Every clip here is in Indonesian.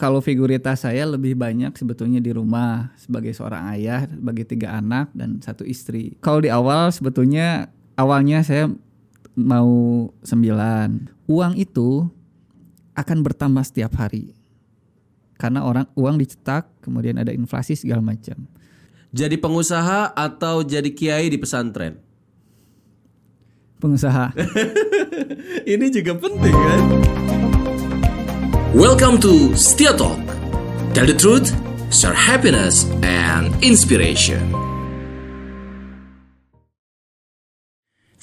kalau figuritas saya lebih banyak sebetulnya di rumah sebagai seorang ayah bagi tiga anak dan satu istri. Kalau di awal sebetulnya awalnya saya mau sembilan. Uang itu akan bertambah setiap hari karena orang uang dicetak kemudian ada inflasi segala macam. Jadi pengusaha atau jadi kiai di pesantren? Pengusaha. Ini juga penting kan? Welcome to Setia Talk. Tell the truth, share happiness and inspiration.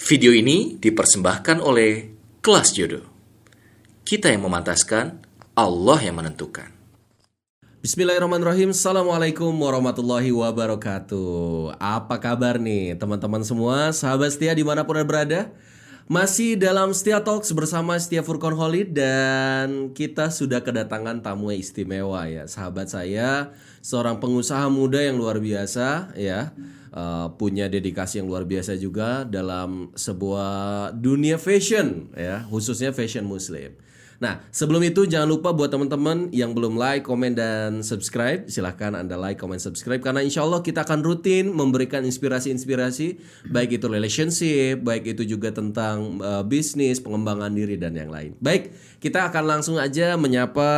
Video ini dipersembahkan oleh Kelas Jodoh. Kita yang memantaskan, Allah yang menentukan. Bismillahirrahmanirrahim Assalamualaikum warahmatullahi wabarakatuh Apa kabar nih teman-teman semua Sahabat setia di mana pun anda berada Masih dalam Setia Talks bersama Setia Furkon Holid Dan kita sudah kedatangan tamu yang istimewa ya. Sahabat saya Seorang pengusaha muda yang luar biasa ya. Uh, punya dedikasi yang luar biasa juga dalam sebuah dunia fashion ya khususnya fashion muslim Nah, sebelum itu jangan lupa buat teman-teman yang belum like, komen, dan subscribe, silahkan Anda like, komen, subscribe karena insya Allah kita akan rutin memberikan inspirasi-inspirasi baik itu relationship, baik itu juga tentang uh, bisnis, pengembangan diri dan yang lain. Baik, kita akan langsung aja menyapa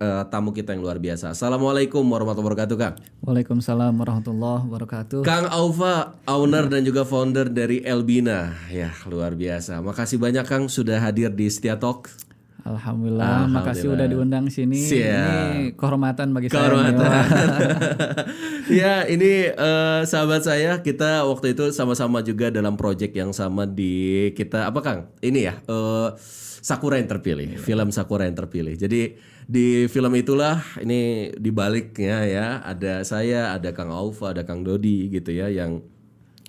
uh, tamu kita yang luar biasa. Assalamualaikum warahmatullahi wabarakatuh, Kang. Waalaikumsalam warahmatullahi wabarakatuh. Kang Aufa, owner dan juga founder dari Elbina. Ya, luar biasa. Makasih banyak Kang sudah hadir di Setia Talk. Alhamdulillah, makasih udah diundang sini. Siap. Ini kehormatan bagi Kehormatan. saya. ya, ini eh, sahabat saya kita waktu itu sama-sama juga dalam project yang sama di kita apa Kang? Ini ya, eh, Sakura yang terpilih, film Sakura yang terpilih. Jadi di film itulah ini di baliknya ya ada saya, ada Kang Aufa, ada Kang Dodi gitu ya yang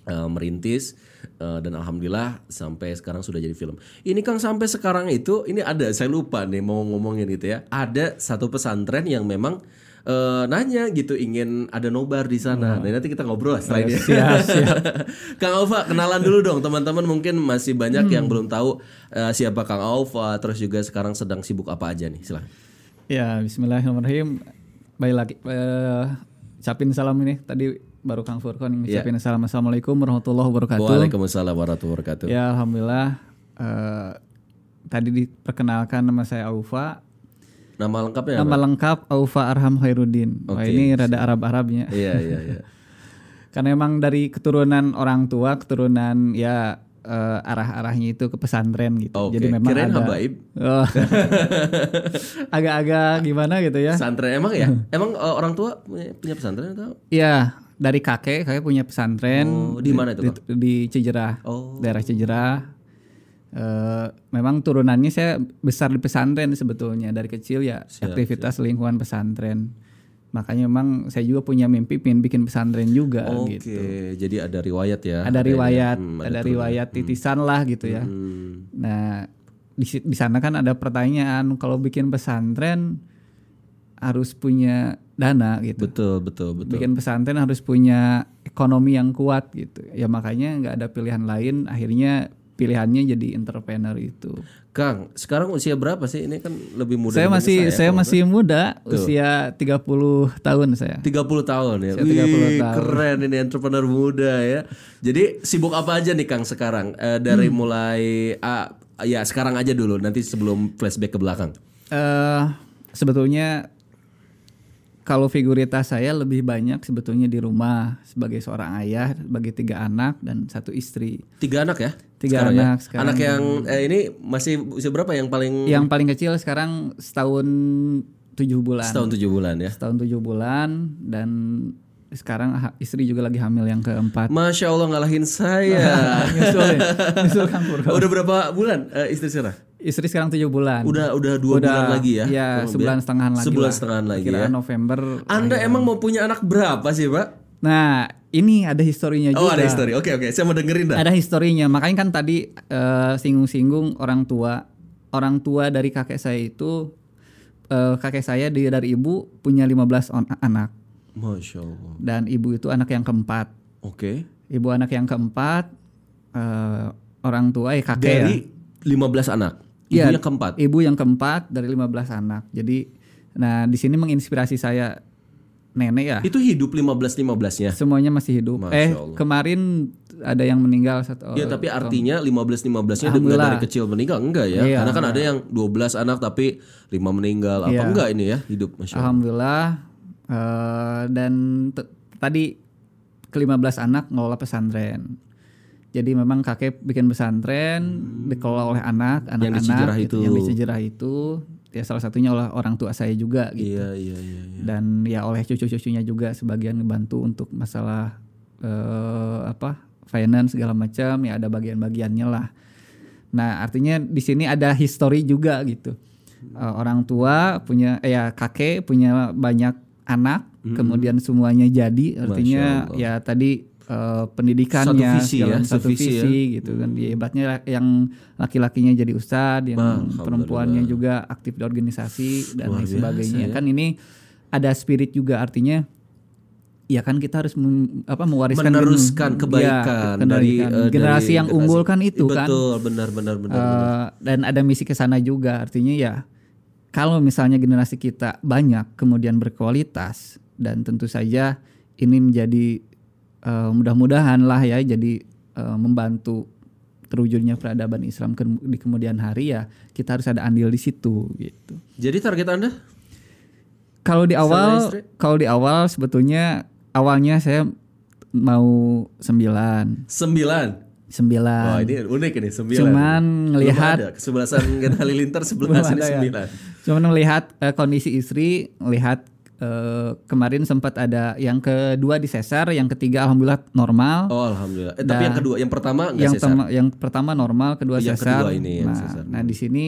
eh, merintis eh, dan alhamdulillah sampai sekarang sudah jadi film. Ini Kang sampai sekarang itu ini ada saya lupa nih mau ngomongin itu ya. Ada satu pesantren yang memang eh, nanya gitu ingin ada nobar di sana. Nah, nanti kita ngobrol lah setelah ini. siap, siap. Kang Alfa kenalan dulu dong teman-teman mungkin masih banyak yang belum tahu eh, siapa Kang Alfa terus juga sekarang sedang sibuk apa aja nih silahkan. Ya, Bismillahirrahmanirrahim. Baik lagi, eh, ucapin salam ini tadi baru Kang Furkon yang Ya. ngucapin salam Assalamualaikum warahmatullahi wabarakatuh. Waalaikumsalam warahmatullahi wabarakatuh. Ya, alhamdulillah. eh, tadi diperkenalkan nama saya Aufa. Nama lengkapnya apa? Nama lengkap Aufa Arham Khairuddin. Wah, Oke. ini rada Arab-Arabnya. Iya iya iya. Karena emang dari keturunan orang tua, keturunan ya eh, arah-arahnya itu ke pesantren gitu. Oke. Jadi memang Kirain ada habaib. Oh. agak-agak gimana gitu ya. Pesantren emang ya? Emang eh, orang tua punya pesantren atau? Iya, dari kakek, kakek punya pesantren Oh, di mana itu, di, di Cijerah, Oh. daerah Cijerah. Eh, memang turunannya saya besar di pesantren sebetulnya dari kecil ya aktivitas lingkungan pesantren. Makanya memang saya juga punya mimpi pengen bikin pesantren juga Oke, gitu. jadi ada riwayat ya. Ada riwayat, Hmm, ada riwayat titisan lah gitu ya. Hmm. Nah, di, di sana kan ada pertanyaan kalau bikin pesantren harus punya dana gitu. Betul betul betul. Bikin pesantren harus punya ekonomi yang kuat gitu. Ya makanya nggak ada pilihan lain. Akhirnya pilihannya jadi entrepreneur itu. Kang, sekarang usia berapa sih? Ini kan lebih muda. saya masih saya, kalau masih muda, usia 30 tahun saya. 30 tahun ya. Saya 30 Wih, tahun. keren ini entrepreneur muda ya. Jadi sibuk apa aja nih Kang sekarang? Eh, dari Hmm. mulai ah, ya sekarang aja dulu nanti sebelum flashback ke belakang. eh sebetulnya kalau figuritas saya lebih banyak sebetulnya di rumah sebagai seorang ayah bagi tiga anak dan satu istri. Tiga anak ya? Tiga sekarang ya? anak sekarang. Anak yang eh, ini masih usia berapa yang paling Yang paling kecil sekarang setahun tujuh bulan. setahun tujuh bulan ya? Setahun tujuh bulan dan sekarang istri juga lagi hamil yang keempat. Masya Allah ngalahin saya. Nyusul ya, nyusul Kang Purwo. Udah berapa bulan eh, istri sekarang? Istri sekarang tujuh bulan. Udah udah dua bulan lagi ya? Iya, sebulan lebih. setengahan lagi. Sebulan lah. setengah lagi Kiraan ya. November. Anda emang mau punya anak berapa sih, Pak? Nah, ini ada historinya Oh, juga. ada history. Oke, oke. Saya mau dengerin dah. Ada historinya. Makanya kan tadi eh, singgung-singgung orang tua. Orang tua dari kakek saya itu eh, kakek saya di- dari ibu punya 15 on- anak Masya Allah. dan ibu itu anak yang keempat. Oke. Ibu anak yang keempat eh, orang tua eh kakek Dari ya. 15 anak. Iya, Ibunya keempat. Ibu yang keempat dari 15 anak. Jadi Nah di sini menginspirasi saya nenek ya. Itu hidup 15-15-nya. Semuanya masih hidup. Masya eh Allah. kemarin ada yang meninggal satu Ya orang. tapi artinya 15-15-nya itu nggak Alhamdulillah. dari kecil meninggal enggak ya? Iya, Karena kan ada yang 12 anak tapi 5 meninggal apa Iya. enggak ini ya hidup Masya Allah. Alhamdulillah eh, dan tadi ke-15 anak ngelola pesantren. Jadi memang kakek bikin pesantren dikelola oleh anak, Hmm. Yang anak-anak Cijerah gitu, itu. yang di Cijerah itu. Ya salah satunya oleh orang tua saya juga gitu. Iya iya iya. iya. Dan ya oleh cucu-cucunya juga sebagian ngebantu untuk masalah eh, apa? finance segala macam ya ada bagian-bagiannya lah. Nah, artinya di sini ada history juga gitu. Eh, orang tua punya eh, ya kakek punya banyak anak, kemudian semuanya jadi artinya ya tadi eh, pendidikannya Satu visi ya, satu sevisi ya. visi gitu kan. Ya, hebatnya yang laki-lakinya jadi ustadz, yang Alhamdulillah. perempuannya juga aktif di organisasi dan lain biasa sebagainya. ya. Kan ini ada spirit juga artinya ya kan kita harus mem- apa mewariskan Meneruskan gen- kebaikan ya, dari eh, generasi dari yang generasi. unggul kan itu kan Betul, benar benar benar. benar. Eh, dan ada misi ke sana juga artinya ya kalau misalnya generasi kita banyak kemudian berkualitas dan tentu saja ini menjadi eh, mudah-mudahan lah ya jadi eh, membantu terwujudnya peradaban Islam ke- di kemudian hari ya kita harus ada andil di situ gitu. Jadi target Anda? Kalau di awal, kalau di awal sebetulnya awalnya saya mau sembilan, 9. sembilan. Wah, ini unik ini 9. Cuman ada kesebelasan Halilintar 11 ini Belum ada ya. 9. Cuman melihat eh, kondisi istri, melihat eh, kemarin sempat ada yang kedua disesar, yang ketiga alhamdulillah normal. Oh, alhamdulillah. Eh, tapi yang kedua, yang pertama enggak yang sesar. yang pertama normal, kedua Yang sesar. kedua ini yang nah, sesar. nah di sini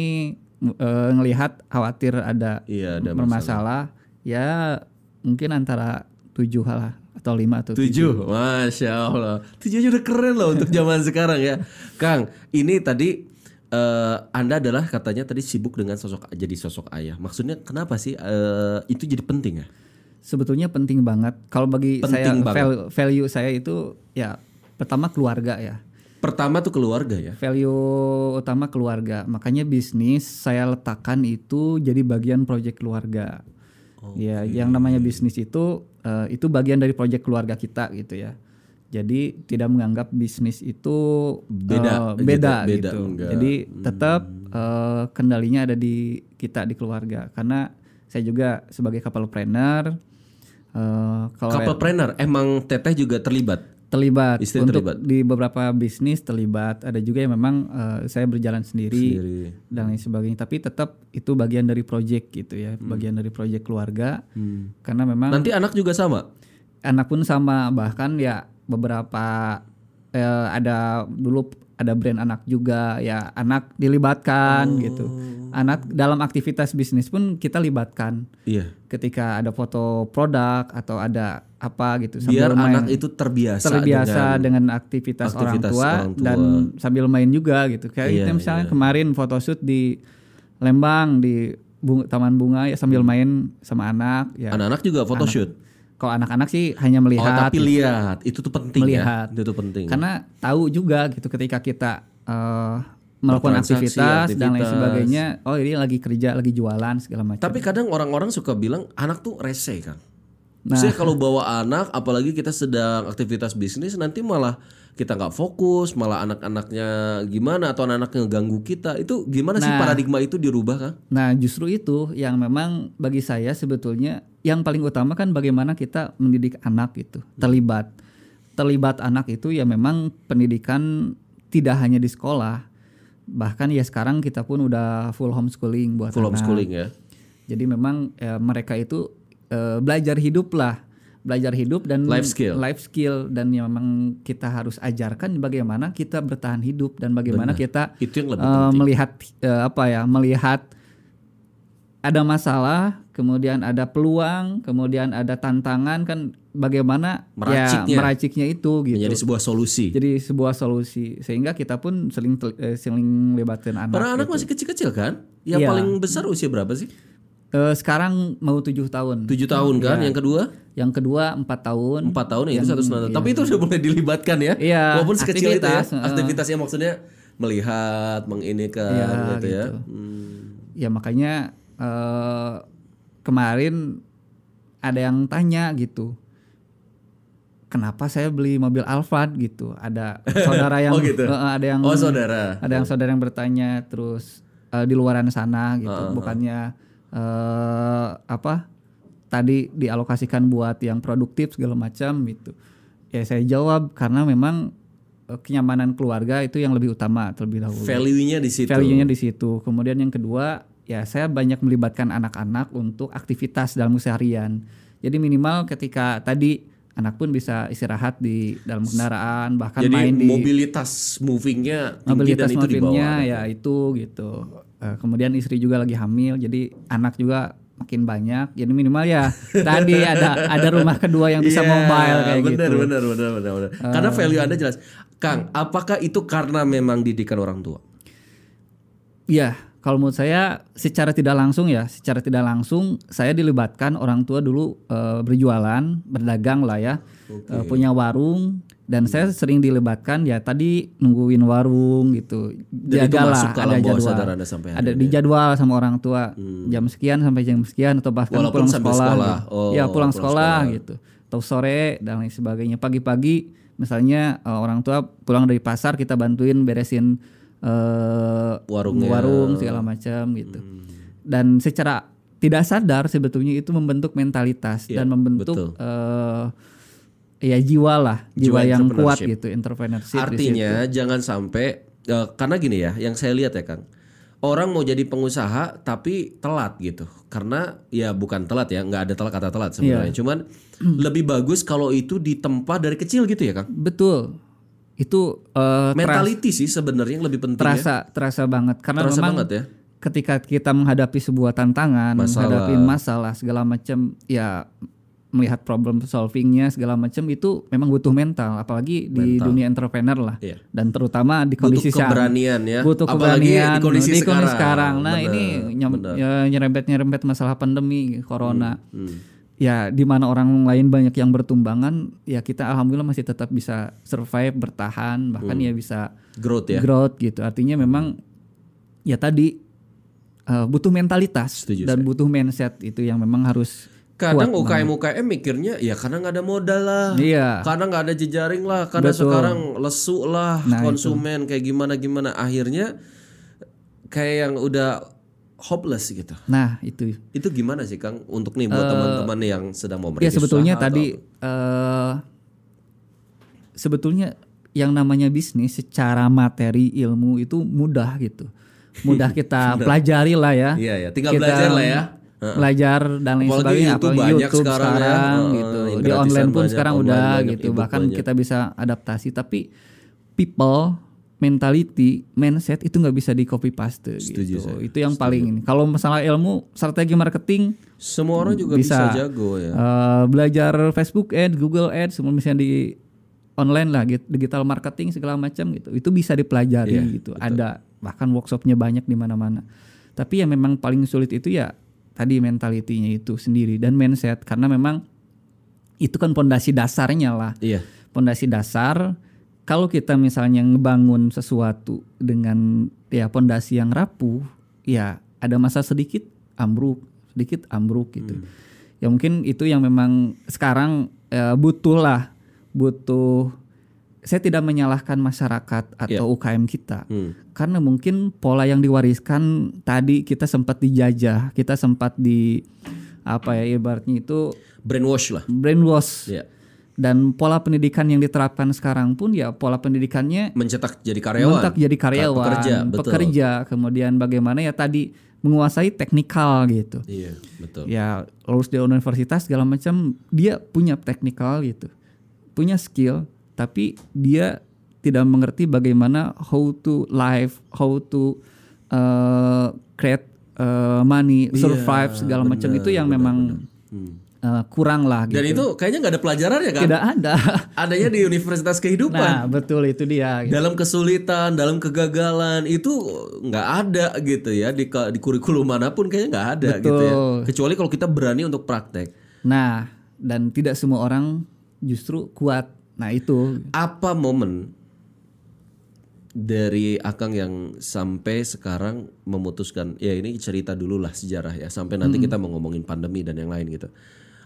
eh, ngelihat khawatir ada Iya, ada bermasalah, ya mungkin antara tujuh lah atau lima atau tujuh. Tujuh, masya Allah. Tujuh aja udah keren loh untuk zaman sekarang ya, Kang. Ini tadi eh, Anda adalah katanya tadi sibuk dengan sosok jadi sosok ayah. Maksudnya kenapa sih eh, itu jadi penting ya? Sebetulnya penting banget. Kalau bagi saya Penting banget. val- value saya itu ya pertama keluarga ya. Pertama tuh keluarga ya. Value utama keluarga. Makanya bisnis saya letakkan itu jadi bagian proyek keluarga. Ya, yang namanya bisnis itu eh, itu bagian dari proyek keluarga kita gitu ya. Jadi tidak menganggap bisnis itu Beda gitu, beda beda, gitu. enggak. Jadi tetap eh, kendalinya ada di kita di keluarga. Karena saya juga sebagai couple planner eh, kalau Couple planner, emang Teteh juga terlibat. terlibat Istri untuk terlibat. di beberapa bisnis terlibat ada juga yang memang eh, saya berjalan sendiri, Sendiri. dan lain sebagainya tapi tetap itu bagian dari project gitu ya Hmm. bagian dari project keluarga karena memang Nanti anak juga sama. anak pun sama bahkan ya beberapa eh, ada dulu ada brand anak juga ya anak dilibatkan gitu anak dalam aktivitas bisnis pun kita libatkan Iya. ketika ada foto produk atau ada apa gitu Biar sambil main anak itu terbiasa, terbiasa dengan dengan, aktivitas, orang, aktivitas tua, orang tua. dan sambil main juga gitu. Kayak Iya, kita misalnya kemarin photoshoot di Lembang di bung- Taman Bunga ya sambil main sama anak ya. anak-anak juga photoshoot. Kalau anak-anak sih hanya Oh, melihat tapi lihat, itu tuh penting Melihat. ya. Itu tuh penting. karena tahu juga gitu ketika kita eh, melakukan Bertransaksi, aktivitas, dan lain aktivitas. sebagainya. Oh, ini lagi kerja, lagi jualan segala macam. Tapi kadang orang-orang suka bilang anak tuh rese kan. Nah. Maksudnya kalau bawa anak, apalagi kita sedang aktivitas bisnis, nanti malah kita nggak fokus, malah anak-anaknya gimana atau anak-anak ngeganggu kita. Itu gimana sih Nah. paradigma itu dirubah kan? Nah, justru itu yang memang bagi saya sebetulnya yang paling utama kan bagaimana kita mendidik anak itu terlibat. Terlibat anak itu ya memang pendidikan tidak hanya di sekolah. Bahkan ya sekarang kita pun udah full homeschooling buat Full anak. homeschooling ya. Jadi memang ya, mereka itu eh, belajar hidup lah, belajar hidup dan Life skill. life skill dan yang memang kita harus ajarkan bagaimana kita bertahan hidup dan bagaimana kita Itu yang lebih penting. melihat eh, apa ya, melihat ada masalah, kemudian ada peluang, kemudian ada tantangan kan bagaimana Meraciknya. ya meraciknya itu gitu. Menjadi sebuah solusi. Jadi sebuah solusi sehingga kita pun seling tel- eh, seling libatkan anak. Para anak gitu. masih kecil-kecil kan? Yang Iya. paling besar usia berapa sih? Eh, sekarang mau tujuh tahun. Tujuh tahun kan? Iya. Yang kedua Yang kedua empat tahun. empat tahun ya itu satu setengah tahun. Tapi itu sudah mulai dilibatkan ya. Iya, Walaupun sekecil itu ya. aktivitas. Aktivitasnya maksudnya melihat, menginikan Iya, gitu, ya. gitu. Hmm. Ya makanya eh, kemarin ada yang tanya gitu kenapa saya beli mobil Alphard gitu ada saudara yang Oh, gitu? eh, ada yang Oh, saudara. ada yang saudara yang bertanya terus eh, di luaran sana gitu bukannya eh, apa tadi dialokasikan buat yang produktif segala macam gitu ya saya jawab karena memang eh, kenyamanan keluarga itu yang lebih utama terlebih dahulu Value-nya di situ. value-nya di situ. Kemudian yang kedua, ya saya banyak melibatkan anak-anak untuk aktivitas dalam keseharian. Jadi minimal ketika tadi anak pun bisa istirahat di dalam kendaraan, bahkan Jadi main di mobilitas movingnya mobilitas dan itu di bawah. mobilnya ya itu gitu. Eh, kemudian istri juga lagi hamil, jadi anak juga makin banyak. Jadi minimal ya tadi ada ada rumah kedua yang bisa Iya, mobile kayak bener, gitu. Bener, bener, bener, bener. Karena value Anda jelas. Kang, apakah itu karena memang didikan orang tua? Iya, kalau menurut saya secara tidak langsung ya, secara tidak langsung saya dilibatkan orang tua dulu eh, berjualan, berdagang lah ya, Eh, punya warung dan saya sering dilibatkan ya tadi nungguin warung gitu, Dan jagalah alam ada jadwal, Anda sampai ada ini di jadwal sama orang tua. Jam sekian sampai jam sekian atau bahkan Walaupun pulang sekolah, sekolah. gitu. Oh, ya pulang pulang, sekolah, gitu, atau sore dan lain sebagainya. Pagi-pagi misalnya eh, orang tua pulang dari pasar kita bantuin beresin eh, Warungnya. warung segala macam gitu. Dan secara tidak sadar sebetulnya itu membentuk mentalitas Iya, dan membentuk eh, ya jiwa lah, jiwa, Jiwa yang kuat gitu, entrepreneurship. Artinya jangan sampai eh, karena gini ya, yang saya lihat ya Kang. Orang mau jadi pengusaha tapi telat gitu. Karena ya bukan telat ya, nggak ada telat kata telat sebenarnya. Iya. Cuman lebih bagus kalau itu ditempa dari kecil gitu ya Kang. betul. Itu teras- Mentality sih sebenarnya yang lebih penting ya. terasa terasa banget karena Terasa memang banget ya. ketika kita menghadapi sebuah tantangan, Masalah. menghadapi masalah segala macam, ya melihat problem solvingnya segala macam itu memang butuh mental, apalagi di dunia entrepreneur lah, Iya. dan terutama di Butuh kondisi saat- keberanian ya. butuh Apalagi keberanian di kondisi sekarang. Nah Benar, ini ya, nyerempet nyerempet masalah pandemi corona. Hmm. Ya di mana orang lain banyak yang bertumbangan, ya kita alhamdulillah masih tetap bisa survive, bertahan, bahkan Hmm. ya bisa Growth ya. growth gitu. Artinya memang ya tadi eh, butuh mentalitas Setuju dan butuh mindset itu yang memang harus Kadang UKM UKM mikirnya ya karena nggak ada modal lah. Iya. Karena nggak ada jejaring lah, karena Betul. sekarang lesu lah Nah, konsumen kayak gimana gimana akhirnya kayak yang udah hopeless gitu. Nah itu Itu gimana sih Kang untuk nih buat teman-teman yang sedang mau ya merintis sebetulnya usaha atau tadi eh sebetulnya yang namanya bisnis secara materi ilmu itu mudah gitu, mudah kita pelajari lah ya. Iya ya, tinggal Kita belajar lah ya. belajar dan lain Apalagi sebagainya YouTube apalagi YouTube sekarang sekarang, ya. Gitu di online pun banyak, sekarang online udah banyak, gitu bahkan banyak. kita bisa adaptasi tapi people mentality mindset itu nggak bisa di copy paste Setuju gitu saya, itu yang paling ini. Kalau masalah ilmu strategi marketing Semua orang juga bisa, bisa. jago ya. eh, belajar Facebook Ads Google Ads semua misalnya di online lah gitu, digital marketing segala macam gitu. Itu bisa dipelajari Iya, gitu. ada bahkan workshopnya banyak di mana-mana. Tapi yang memang paling sulit itu ya tadi mentalitinya itu sendiri dan mindset. Karena memang itu kan pondasi dasarnya lah. Iya. pondasi dasar kalau kita misalnya ngebangun sesuatu dengan ya pondasi yang rapuh ya ada masa sedikit ambruk sedikit ambruk gitu ya mungkin itu yang memang sekarang eh, butuh lah butuh saya tidak menyalahkan masyarakat atau UKM kita Hmm. karena mungkin pola yang diwariskan tadi kita sempat dijajah kita sempat di apa ya ibaratnya itu Brainwash lah. brainwash Iya. Dan pola pendidikan yang diterapkan sekarang pun ya pola pendidikannya Mencetak jadi karyawan. mentak jadi karyawan, Pekerja, betul. pekerja, kemudian bagaimana ya tadi menguasai teknikal gitu. Iya, betul. Ya lulus di universitas segala macam dia punya teknikal gitu, punya skill, tapi dia tidak mengerti bagaimana how to live, how to uh, create uh, money, survive segala macam itu yang memang uh, kurang lah gitu. Dan itu kayaknya nggak ada pelajarannya kan? tidak ada. Adanya di Universitas Kehidupan. Nah, betul itu dia. gitu. dalam kesulitan, dalam kegagalan itu nggak ada gitu ya di di kurikulum mana pun kayaknya nggak ada gitu ya. Betul. Kecuali kalau kita berani untuk praktek. Nah, dan tidak semua orang justru kuat. Nah, itu Apa momen dari Akang yang sampai sekarang memutuskan ya ini cerita dulu lah sejarah ya sampai nanti kita mau ngomongin pandemi dan yang lain gitu.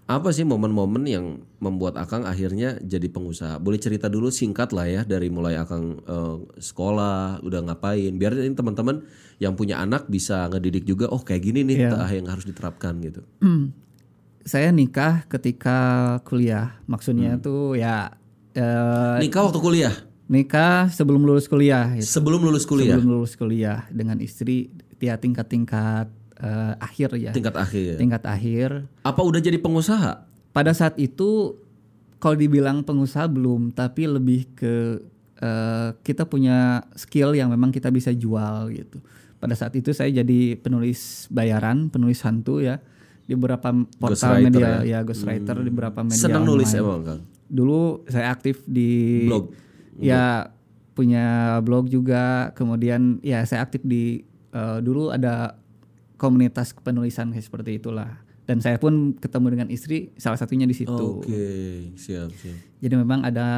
Apa sih momen-momen yang membuat Akang akhirnya jadi pengusaha? Boleh cerita dulu singkat lah ya dari mulai Akang eh, sekolah udah ngapain biar ini teman-teman yang punya anak bisa ngedidik juga oh kayak gini nih tah yang harus diterapkan gitu. Saya nikah ketika kuliah. Maksudnya tuh ya eh, Nikah waktu kuliah, nikah sebelum lulus kuliah. gitu. sebelum lulus kuliah, Sebelum lulus kuliah dengan istri ya tingkat-tingkat eh, akhir ya. tingkat akhir. Tingkat akhir. Apa udah jadi pengusaha? Pada saat itu kalau dibilang pengusaha belum, tapi lebih ke eh, kita punya skill yang memang kita bisa jual gitu. Pada saat itu saya jadi penulis bayaran, penulis hantu ya di beberapa portal Ghostwriter media ya? ya, ghostwriter di beberapa media. Senang nulis emang Kang. Dulu saya aktif di Blog. Ya punya blog juga. Kemudian ya saya aktif di eh, dulu ada komunitas penulisan kayak seperti itulah. Dan saya pun ketemu dengan istri salah satunya di situ. Oke, siap, siap. Jadi memang ada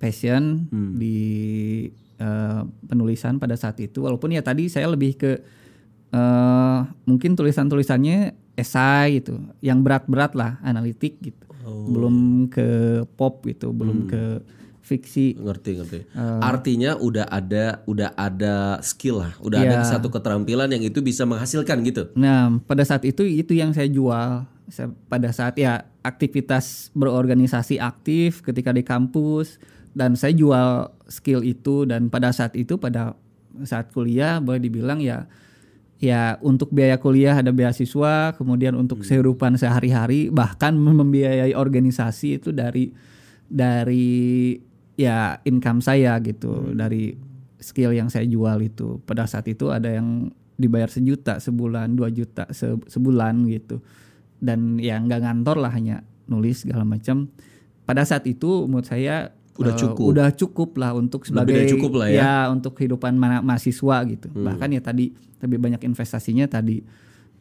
passion Hmm. di eh, penulisan pada saat itu. Walaupun ya tadi saya lebih ke eh, mungkin tulisan-tulisannya esai gitu, yang berat-berat lah, analitik gitu. Oh. Belum ke pop gitu, Hmm. belum ke fiksi. Ngerti, ngerti. Eh. Artinya udah ada udah ada skill lah, udah ada Iya. satu keterampilan yang itu bisa menghasilkan gitu. Nah, pada saat itu itu yang saya jual. Saya, pada saat ya aktivitas berorganisasi aktif ketika di kampus dan saya jual skill itu dan pada saat itu pada saat kuliah boleh dibilang ya ya untuk biaya kuliah ada beasiswa, kemudian untuk kehidupan sehari-hari bahkan membiayai organisasi itu dari dari ya income saya gitu, dari skill yang saya jual itu. Pada saat itu ada yang dibayar sejuta sebulan, dua juta se- sebulan gitu. Dan ya nggak ngantor lah hanya nulis segala macam. Pada saat itu menurut saya Udah eh, cukup. udah cukup lah untuk Lebih sebagai dari cukup lah ya. Hmm. untuk kehidupan ma- mahasiswa gitu. Bahkan ya tadi lebih banyak investasinya tadi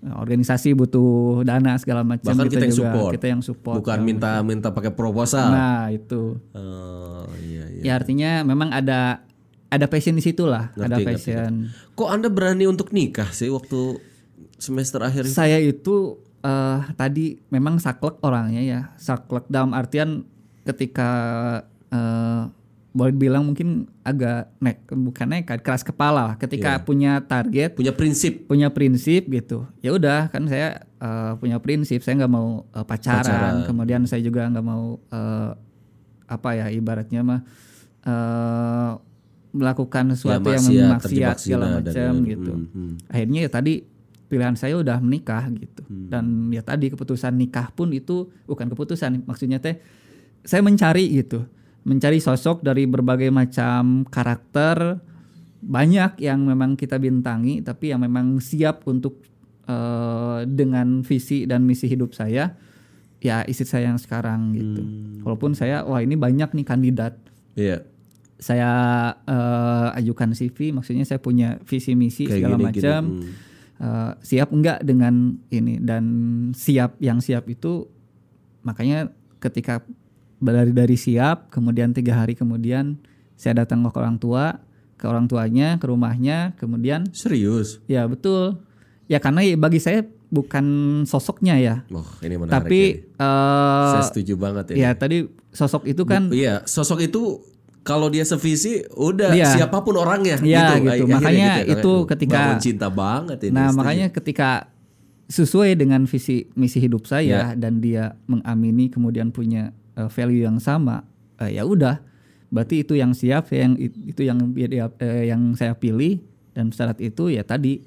organisasi butuh dana segala macam Bahkan kita yang juga support. kita yang support Bukan segala minta minta pakai proposal. nah itu Oh, iya iya. ya artinya memang ada ada passion di situ lah Ngerti, ada ngerti, passion Kok Anda berani untuk nikah sih waktu semester akhir itu? saya itu eh, tadi memang saklek orangnya ya saklek dalam artian ketika eh, boleh bilang mungkin agak nek bukan nekat keras kepala lah ketika Iya. punya target Punya prinsip. punya prinsip gitu ya udah kan saya eh, punya prinsip saya nggak mau eh, pacaran, Pacaran. kemudian saya juga nggak mau eh, apa ya ibaratnya mah eh, melakukan sesuatu yang maksiat, segala macam gitu Hmm, hmm. akhirnya ya tadi pilihan saya udah menikah gitu dan ya tadi keputusan nikah pun itu bukan keputusan maksudnya teh saya mencari gitu mencari sosok dari berbagai macam karakter. Banyak yang memang kita bintangi tapi yang memang siap untuk eh, dengan visi dan misi hidup saya ya istri saya yang sekarang gitu. Walaupun saya wah ini banyak nih kandidat. Iya. saya eh, ajukan CV maksudnya saya punya visi misi Kayak segala macam. Hmm. Eh, siap enggak dengan ini? Dan siap yang siap itu makanya ketika dari dari siap kemudian tiga hari kemudian saya datang ke orang tua ke orang tuanya ke rumahnya kemudian Serius. ya betul ya karena ya bagi saya bukan sosoknya ya Oh, ini menarik. tapi ini. eh, Saya setuju banget ini. ya tadi sosok itu kan Iya, sosok itu kalau dia sevisi udah Iya. siapa pun orangnya Iya, gitu. gitu. Makanya gitu. itu ketika- bangun cinta banget ini. Nah, setuju. makanya ketika sesuai dengan visi misi hidup Ya. saya dan dia mengamini kemudian punya uh, value yang sama, uh, ya udah. Berarti itu yang siap, yang itu yang eh, yang saya pilih dan syarat itu ya tadi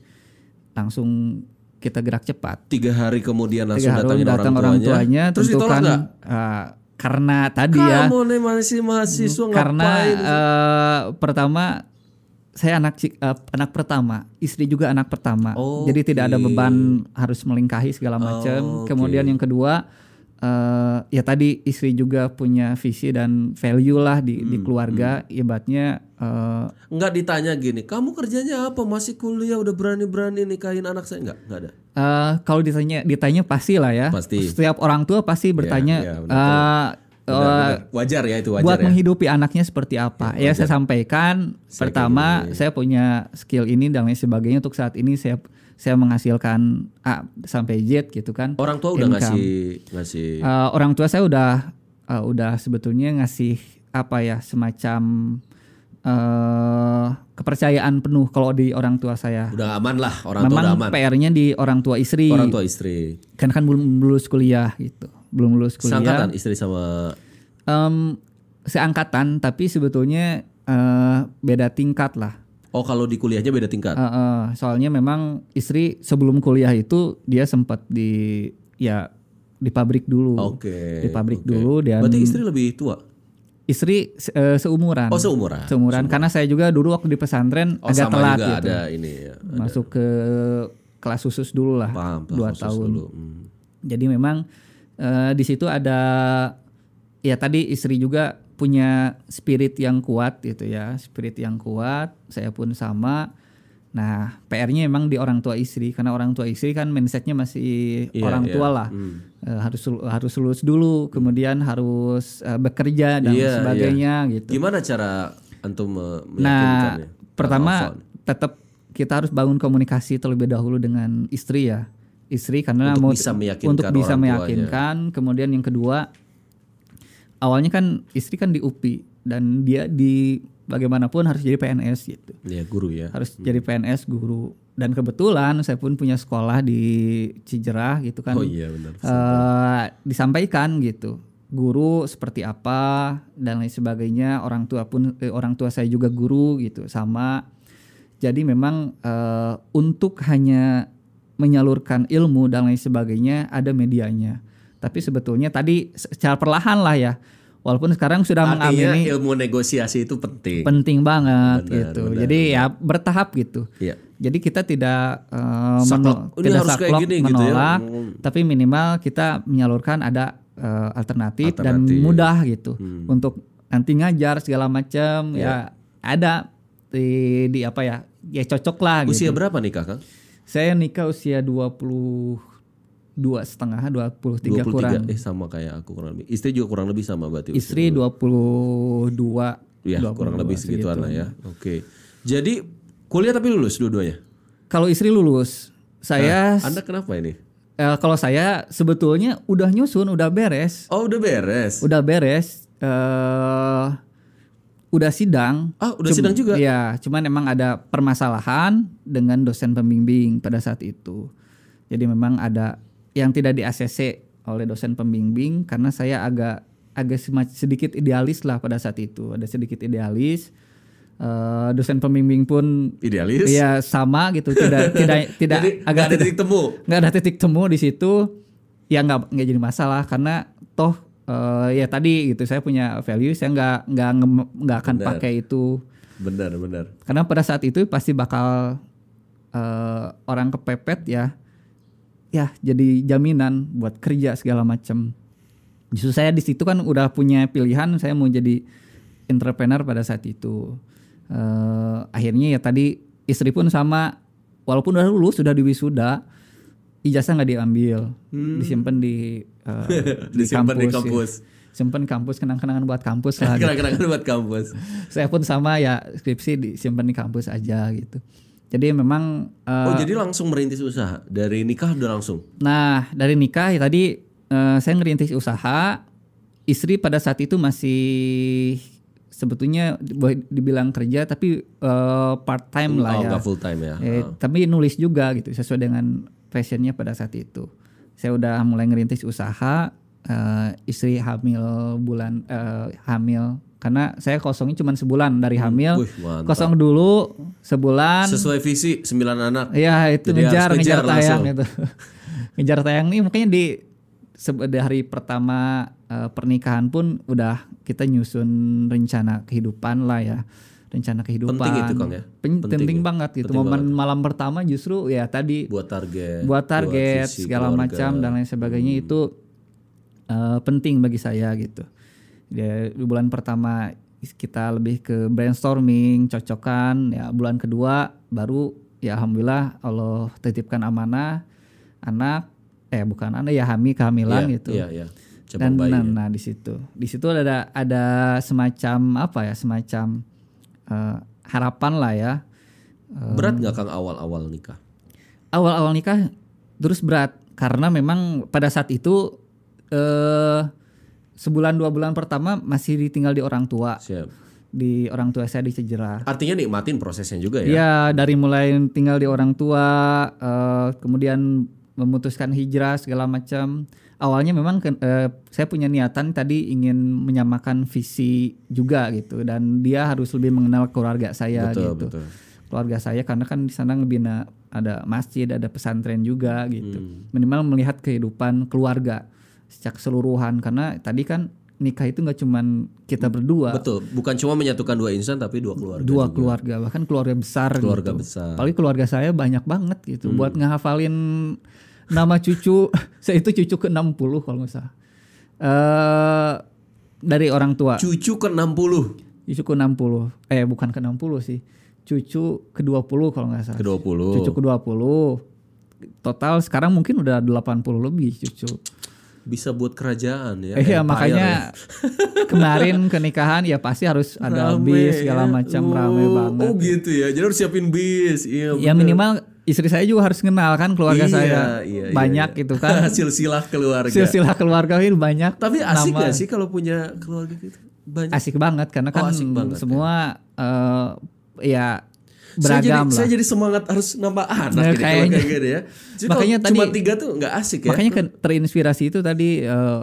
langsung kita gerak cepat. tiga hari kemudian langsung Tiga hari datangin datang orang tuanya. Terus tentu ditolak kan nggak? uh, karena tadi ya Kamu nih masih mahasiswa karena ngapain? eh, pertama saya anak eh, anak pertama, istri juga anak pertama. Jadi tidak ada beban harus melingkahi segala macam. Oke. Kemudian yang kedua eh, ya tadi istri juga punya visi dan value lah di, Hmm, di keluarga. Ibaratnya eh, Nggak ditanya gini, kamu kerjanya apa? Masih kuliah udah berani-berani nikahin anak saya? Nggak, nggak ada. eh, kalau ditanya ditanya pasti lah ya. Pasti. Setiap orang tua pasti bertanya iya, benar. eh, Benar, benar. Wajar ya itu wajar buat ya. menghidupi anaknya seperti apa. Ya, saya sampaikan Saya pertama gini. saya punya skill ini dan lain sebagainya untuk saat ini saya saya menghasilkan A sampai Z gitu kan. Orang tua udah Income. ngasih ngasih Eh, orang tua saya udah eh, udah sebetulnya ngasih apa ya semacam eh kepercayaan penuh kalau di orang tua saya. udah aman lah, orang tua udah Memang aman. PR-nya di orang tua istri. Orang tua istri. Kan kan belum lulus kuliah gitu. Belum lulus kuliah. Seangkatan istri sama Em, seangkatan tapi sebetulnya eh, beda tingkat lah. Oh, kalau di kuliahnya beda tingkat. Eh, eh, soalnya memang istri sebelum kuliah itu dia sempat di ya di pabrik dulu. Oke. Di pabrik oke. dulu dan Berarti istri lebih tua. istri eh, seumuran. Oh, seumuran. Seumuran karena saya juga dulu waktu di pesantren Oh, agak sama telat juga gitu. ada ini ya. Masuk ke kelas khusus dulu lah. Paham, paham, dua tahun. dulu. Hmm. Jadi memang eh, di situ ada ya tadi istri juga punya spirit yang kuat gitu ya, spirit yang kuat. Saya pun sama. Nah, PR-nya memang di orang tua istri karena orang tua istri kan mindsetnya masih Iya, orang iya. tua lah. Hmm. Eh, harus harus lulus dulu, kemudian harus eh, bekerja dan Iya, sebagainya gitu. Gimana cara antum Nah, meyakinkannya? pertama Atau apa? tetap kita harus bangun komunikasi terlebih dahulu dengan istri ya. Istri karena Untuk mau bisa meyakinkan untuk bisa tuanya. meyakinkan. Kemudian yang kedua, awalnya kan istri kan di UPI dan dia di bagaimanapun harus jadi PNS gitu. ya guru ya. Harus jadi PNS guru. Dan kebetulan saya pun punya sekolah di Cijerah gitu kan. Oh iya benar. Eh, disampaikan gitu guru seperti apa dan lain sebagainya orang tua pun eh, orang tua saya juga guru gitu sama jadi memang eh, untuk hanya menyalurkan ilmu dan lain sebagainya ada medianya tapi sebetulnya tadi secara perlahan lah ya walaupun sekarang sudah Artinya mengamini ilmu negosiasi itu penting. penting banget Benar, gitu benar, jadi ya bertahap gitu Iya. jadi kita tidak Ini tidak harus kayak gini gitu ya. menolak, Hmm. tapi minimal kita menyalurkan ada eh, alternatif, dan Alternatif. Hmm. mudah gitu untuk nanti ngajar segala macam Iya. ya ada di, di apa ya ya cocok lah gitu. Usia berapa nikah, Kang? Saya nikah usia 22 setengah 23, 23. kurang. Eh sama kayak aku kurang lebih. Istri juga kurang lebih sama berarti. Istri 22 Ya, 22 kurang lebih segituan segitu. lah ya. Oke. Jadi kuliah tapi lulus dua-duanya. Kalau istri lulus, saya Anda kenapa ini? eh, kalau saya sebetulnya udah nyusun, udah beres. Oh, udah beres. udah beres eh udah sidang Ah, udah sidang juga. ya cuman emang ada permasalahan dengan dosen pembimbing pada saat itu jadi memang ada yang tidak di ACC oleh dosen pembimbing karena saya agak agak sedikit idealis lah pada saat itu ada sedikit idealis Eh, dosen pembimbing pun Idealis. ya sama gitu tidak tidak tidak Jadi agak ada tidak titik temu. nggak ada titik temu di situ ya nggak nggak jadi masalah karena toh eh, ya tadi gitu saya punya value saya nggak nggak nggak akan Benar. pakai itu Benar, benar. karena pada saat itu pasti bakal eh, orang kepepet ya ya jadi jaminan buat kerja segala macam justru saya di situ kan udah punya pilihan saya mau jadi entrepreneur pada saat itu Eh, akhirnya ya tadi istri pun sama walaupun udah lulus sudah di wisuda ijazah nggak diambil disimpan di eh, di Disimpan di ya. kampus. simpan kampus kenang-kenangan buat kampus lah gitu. Kena-kena buat kampus. saya pun sama ya skripsi disimpan di kampus aja gitu jadi memang eh, Oh, jadi langsung merintis usaha. Dari nikah udah langsung. nah dari nikah ya tadi eh, saya ngerintis usaha istri pada saat itu masih sebetulnya boleh dibilang kerja tapi part time lah oh, ya nggak full time ya. Eh, tapi nulis juga gitu sesuai dengan passionnya pada saat itu saya udah mulai ngerintis usaha eh, istri hamil bulan eh, hamil karena saya kosongnya cuma sebulan dari hamil Hmm, Wih, mantap. kosong dulu sebulan Sesuai visi 9 anak. ya itu Jadi ngejar ngejar ngejar tayang langsung. gitu ngejar tayang nih makanya di hari pertama eh, pernikahan pun udah kita nyusun rencana kehidupan lah ya rencana kehidupan Penting itu, Kang, ya? Pen- Penting penting, ya? banget gitu Penting momen malam pertama justru ya tadi Buat target. buat target visi segala keluarga. macam dan lain sebagainya Hmm. itu eh, penting bagi saya gitu. Ya, di bulan pertama kita lebih ke brainstorming, cocokan. Ya bulan kedua baru ya alhamdulillah Allah titipkan amanah anak eh bukan anak ya hami kehamilan Iya, gitu. Iya, iya. cabang dan bayi. nah, nah, di situ di situ ada ada semacam apa ya semacam eh, harapan lah ya Berat nggak Kang awal-awal nikah? awal-awal nikah terus berat karena memang pada saat itu eh sebulan dua bulan pertama masih ditinggal di orang tua Siap. di orang tua saya di Cejerah Artinya nikmatin prosesnya juga ya. Iya dari mulai tinggal di orang tua, eh, kemudian memutuskan hijrah segala macam. Awalnya memang eh, saya punya niatan tadi ingin menyamakan visi juga gitu, dan dia harus lebih mengenal keluarga saya betul, gitu. betul. Keluarga saya karena kan di sana ngebina ada masjid, ada pesantren juga gitu. Hmm. Minimal melihat kehidupan keluarga secara keseluruhan karena tadi kan nikah itu nggak cuman kita berdua, Betul, bukan cuma menyatukan dua insan tapi dua keluarga. dua juga. keluarga bahkan keluarga besar Keluarga gitu. besar. Apalagi keluarga saya banyak banget gitu buat ngehafalin nama cucu saya itu cucu ke 60 kalau nggak salah. Eh dari orang tua Cucu ke 60 cucu ke 60. Eh bukan ke 60 sih. Cucu ke 20 kalau nggak salah. ke 20. Cucu ke 20. Total sekarang mungkin udah 80 lebih cucu. Bisa buat kerajaan ya. Iya makanya ya. kemarin ke nikahan ya pasti harus ada Rame bis segala ya. macam Oh, rame banget. Oh gitu ya. Jadi harus siapin bis. Iya. ya bener. minimal istri saya juga harus kenal kan keluarga Iya, saya iya, iya, banyak iya. gitu kan Silsilah keluarga. silsilah keluarga ini banyak Tapi asik nama- gak sih kalau punya keluarga gitu? Banyak. asik banget karena Oh, kan asik banget, semua eh, ya saya jadi, beragam saya lah jadi semangat harus nambah anak Nah, kayaknya. kayak gitu ya. Jadi Makanya tadi- cuma tiga tuh nggak asik ya. makanya kan terinspirasi itu tadi eh,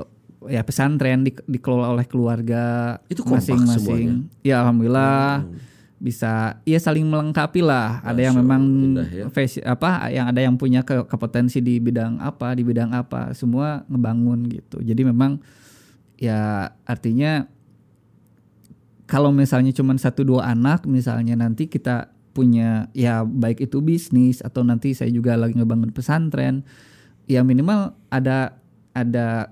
ya pesantren di- dikelola oleh keluarga Itu masing-masing ya alhamdulillah Hmm. bisa ya saling melengkapi lah ada yang memang indah ya. face- apa yang ada yang punya ke, kepotensi di bidang apa di bidang apa semua ngebangun gitu jadi memang ya artinya kalau misalnya cuma satu dua anak misalnya nanti kita punya ya baik itu bisnis atau nanti saya juga lagi ngebangun pesantren ya minimal ada ada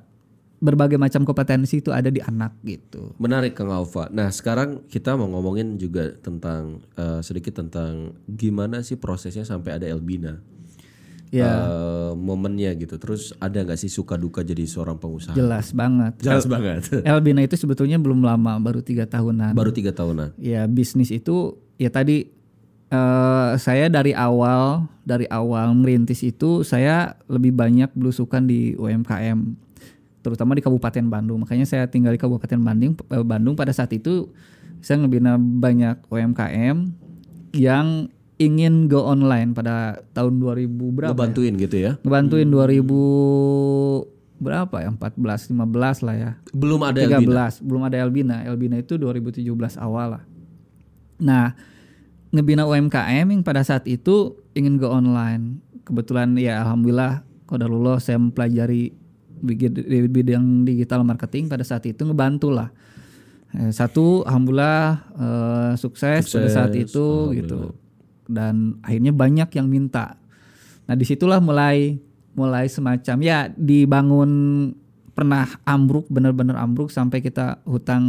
berbagai macam kompetensi itu ada di anak gitu Menarik Kang Alfa. Nah sekarang kita mau ngomongin juga tentang eh, sedikit tentang gimana sih prosesnya sampai ada Elbina. ya Eh, momennya gitu. Terus ada nggak sih suka duka jadi seorang pengusaha? jelas banget Jelas banget. Elbina itu sebetulnya belum lama baru tiga tahunan Baru tiga tahunan. ya bisnis itu ya tadi eh saya dari awal dari awal merintis itu saya lebih banyak belusukan di UMKM terutama di Kabupaten Bandung makanya saya tinggal di Kabupaten Bandung eh, Bandung pada saat itu saya ngebina banyak UMKM yang ingin go online pada tahun 2000 berapa ya? Ngebantuin gitu ya. ngebantuin 2000 berapa ya 14 15 lah ya Belum ada 13 Elbina. belum ada Elbina Elbina itu 2017 awal lah nah ngebina UMKM yang pada saat itu ingin go online. Kebetulan ya alhamdulillah kodarullah saya mempelajari di bidang digital marketing pada saat itu ngebantu lah. Eh, satu alhamdulillah eh, sukses, pada saat Sukses, itu gitu. Dan akhirnya banyak yang minta. Nah di situlah mulai mulai semacam ya dibangun pernah ambruk benar-benar ambruk sampai kita hutang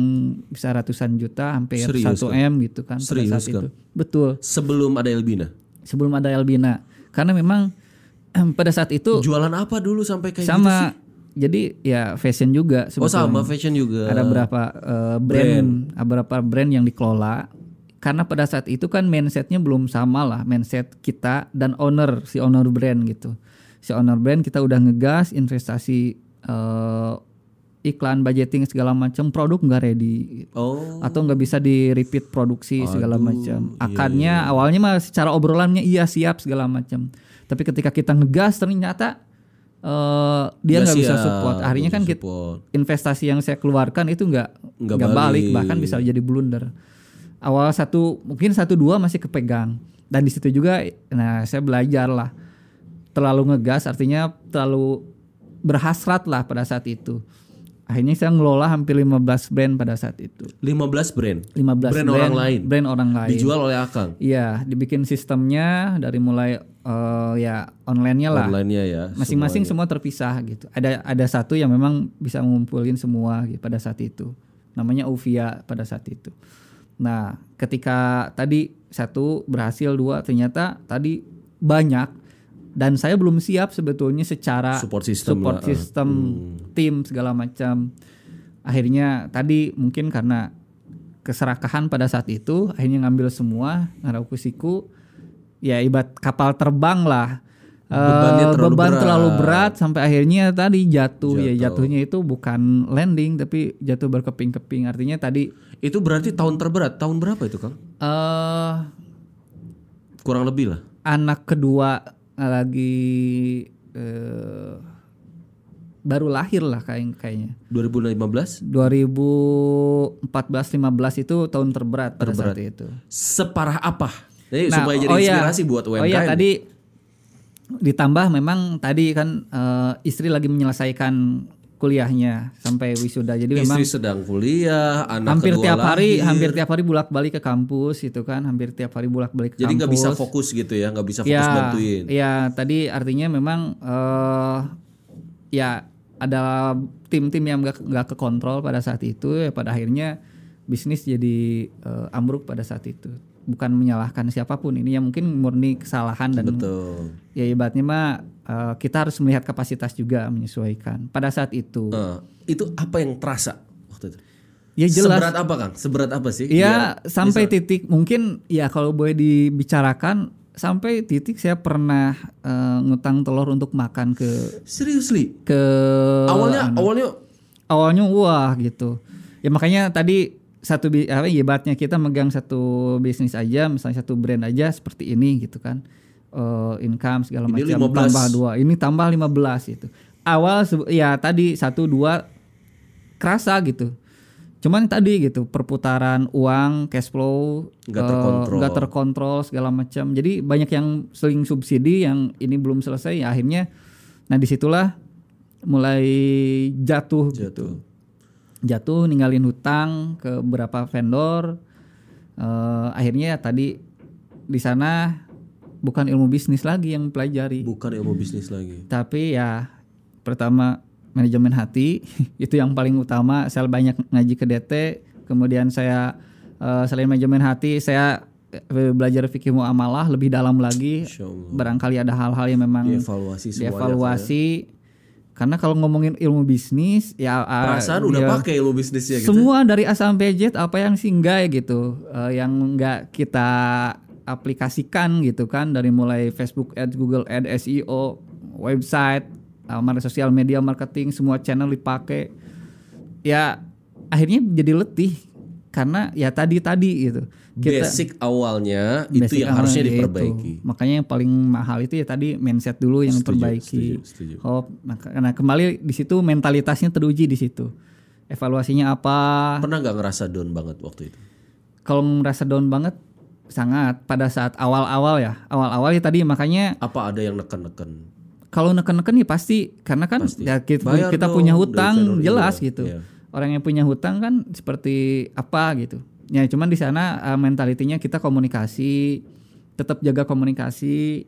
bisa ratusan juta hampir Serius, 1 m gitu kan pada Serius, saat kan? itu betul Sebelum ada Elbina. sebelum ada Elbina karena memang pada saat itu Jualan apa dulu sampai kayak gitu sih? sama jadi ya fashion juga Oh sebetulnya. sama fashion juga. ada berapa eh, brand, ada beberapa brand yang dikelola karena pada saat itu kan mindsetnya belum sama lah mindset kita dan owner si owner brand gitu si owner brand kita udah ngegas investasi eh, iklan budgeting segala macam produk nggak ready gitu. Oh. atau nggak bisa di repeat produksi segala Aduh, macam iya, akarnya awalnya mah secara obrolannya iya siap segala macam tapi ketika kita ngegas ternyata eh, dia nggak bisa support akhirnya kan bisa kita support. investasi yang saya keluarkan itu Nggak nggak balik. balik. bahkan bisa jadi blunder awal satu mungkin satu dua masih kepegang dan di situ juga nah saya belajar lah terlalu ngegas artinya terlalu berhasrat lah pada saat itu akhirnya saya ngelola hampir 15 brand pada saat itu 15 brand. 15 Brand orang lain. brand orang lain Dijual oleh Akang. Iya, dibikin sistemnya dari mulai eh, ya online-nya lah. Online-nya ya. Masing-masing semua terpisah gitu. Ada ada satu yang memang bisa ngumpulin semua gitu pada saat itu. Namanya Uvia pada saat itu. Nah, ketika tadi satu berhasil, dua ternyata tadi banyak dan saya belum siap sebetulnya secara Support system support lah, ah. system, tim segala macam. Akhirnya tadi mungkin karena keserakahan pada saat itu akhirnya ngambil semua ngaraku siku ya ibarat kapal terbang lah. Eh, Bebannya terlalu beban berat. terlalu berat sampai akhirnya tadi jatuh. ya Jatuh. jatuhnya itu bukan landing tapi jatuh berkeping-keping artinya tadi Itu berarti tahun terberat. Tahun berapa itu, Kang? eh Kurang lebih lah. anak kedua lagi eh, baru lahir lah kayak kayaknya 2015 2014 15 itu tahun terberat pada saat itu. separah apa? Jadi Nah, supaya jadi oh iya. inspirasi buat UMKM. Oh iya tadi ditambah memang tadi kan eh, istri lagi menyelesaikan kuliahnya sampai wisuda. Jadi memang Istri sedang kuliah, anak hampir kedua tiap hari lahir. hampir tiap hari bolak-balik ke kampus gitu kan, hampir tiap hari bolak-balik ke Jadi nggak bisa fokus gitu ya, nggak bisa fokus ya, bantuin. Ya, tadi artinya memang eh ya ada tim-tim yang nggak nggak kekontrol pada saat itu ya pada akhirnya bisnis jadi eh, ambruk pada saat itu. Bukan menyalahkan siapa pun ini ya mungkin murni kesalahan dan Betul. ya ibaratnya mah eh, kita harus melihat kapasitas juga menyesuaikan. Pada saat itu Eh, itu apa yang terasa waktu itu? ya jelas Seberat apa Kang? Seberat apa sih? Ya Biar sampai bisa- titik mungkin ya kalau boleh dibicarakan sampai titik saya pernah eh, ngutang telur untuk makan ke Seriously? ke awalnya awalnya awalnya wah gitu. Ya makanya tadi satu apa ibaratnya kita megang satu bisnis aja misalnya satu brand aja seperti ini gitu kan. Eh, income segala Ini macam 15. tambah dua ini tambah 15 itu awal ya tadi satu dua kerasa gitu cuman tadi gitu perputaran uang cash flow Nggak eh, terkontrol. nggak terkontrol segala macam jadi banyak yang seling subsidi yang ini belum selesai ya akhirnya nah di situlah mulai jatuh, gitu jatuh. ninggalin hutang ke beberapa vendor. Eh, akhirnya tadi di sana bukan ilmu bisnis lagi yang pelajari Bukan ilmu bisnis lagi. tapi ya pertama manajemen hati itu yang paling utama. Saya banyak ngaji ke DT kemudian saya eh, selain manajemen hati saya eh, belajar fikih muamalah lebih dalam lagi. Barangkali ada hal-hal yang memang Dievaluasi dievaluasi karena kalau ngomongin ilmu bisnis ya ah, Perasaan udah ya, pakai ilmu bisnisnya gitu. semua dari A sampai Z apa yang singgah gitu eh, yang nggak kita aplikasikan gitu kan dari mulai Facebook Ads, Google Ads, SEO, website, mana sosial media marketing semua channel dipakai ya akhirnya jadi letih karena ya tadi tadi gitu Basic awalnya itu basic yang harusnya awalnya diperbaiki. itu. makanya yang paling mahal itu ya tadi mindset dulu yang Setuju, diperbaiki setuju, setuju. oh karena kembali di situ mentalitasnya teruji di situ evaluasinya apa Pernah nggak ngerasa down banget waktu itu? kalau merasa down banget sangat pada saat awal-awal ya awal-awal ya tadi makanya Apa ada yang neken-neken? kalau neken-neken ya pasti karena kan Pasti. ya kita, Bayar kita dong punya hutang jelas gitu iya. orang yang punya hutang kan seperti apa gitu ya cuman di sana eh, mentalitinya kita komunikasi tetap jaga komunikasi.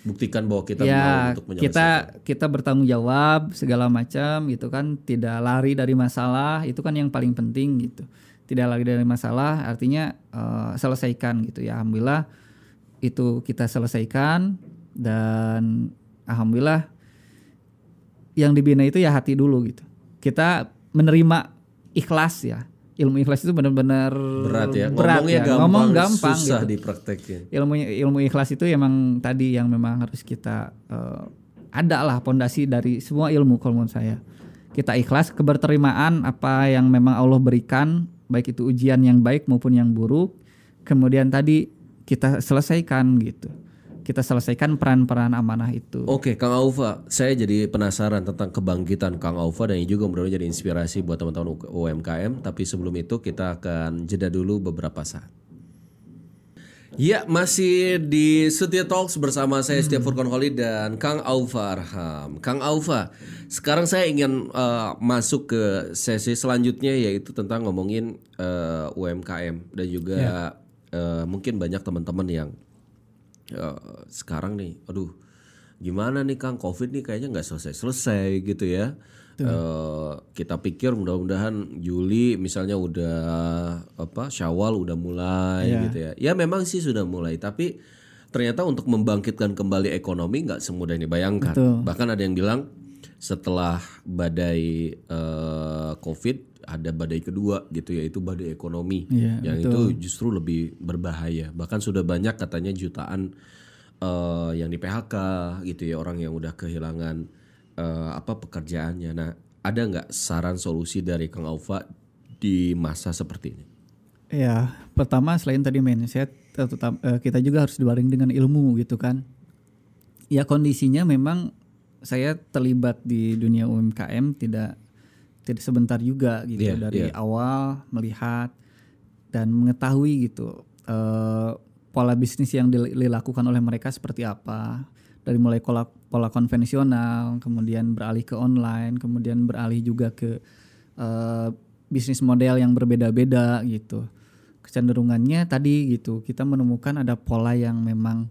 Buktikan bahwa kita mau ya untuk kita kita bertanggung jawab segala macam gitu kan. Tidak lari dari masalah itu kan yang paling penting gitu. Tidak lari dari masalah artinya eh, selesaikan gitu ya. Alhamdulillah itu kita selesaikan dan alhamdulillah yang dibina itu ya hati dulu gitu. Kita menerima ikhlas ya ilmu ikhlas itu benar-benar berat ya. berat Ngomongnya ya. gampang, ngomong gampang susah gitu dipraktekin. ilmu ilmu ikhlas itu emang tadi yang memang harus kita eh, ada lah pondasi dari semua ilmu kalau menurut saya kita ikhlas keberterimaan apa yang memang Allah berikan baik itu ujian yang baik maupun yang buruk kemudian tadi kita selesaikan gitu kita selesaikan peran-peran amanah itu Oke, Kang Aufa, saya jadi penasaran tentang kebangkitan Kang Aufa dan ini juga mudah-mudahan jadi inspirasi buat teman-teman UMKM. Tapi sebelum itu kita akan jeda dulu beberapa saat. Ya, masih di Setia Talks bersama saya Setia Furkon Holly dan Kang Aufa Arham. Kang Aufa, sekarang saya ingin eh, masuk ke sesi selanjutnya yaitu tentang ngomongin eh, UMKM dan juga eh, mungkin banyak teman-teman yang eh, sekarang nih, aduh, gimana nih Kang COVID nih kayaknya nggak selesai-selesai gitu ya. Eh, kita pikir mudah-mudahan Juli misalnya udah apa Syawal udah mulai gitu ya. Ya memang sih sudah mulai, tapi ternyata untuk membangkitkan kembali ekonomi nggak semudah ini bayangkan. Betul. Bahkan ada yang bilang setelah badai eh, COVID ada badai kedua gitu yaitu badai ekonomi Iya, yang itu justru lebih berbahaya. Bahkan sudah banyak katanya jutaan eh, yang di PHK gitu ya orang yang udah kehilangan eh, apa pekerjaannya. Nah, ada nggak saran solusi dari Kang Aufa di masa seperti ini? Ya, pertama selain tadi mindset, tetap eh, kita juga harus dibaring dengan ilmu gitu kan. Ya kondisinya memang saya terlibat di dunia UMKM tidak tidak sebentar juga gitu Iya, dari iya. awal melihat dan mengetahui gitu eh, pola bisnis yang dil- dilakukan oleh mereka seperti apa dari mulai pola pola konvensional kemudian beralih ke online kemudian beralih juga ke eh, bisnis model yang berbeda-beda gitu kecenderungannya tadi gitu kita menemukan ada pola yang memang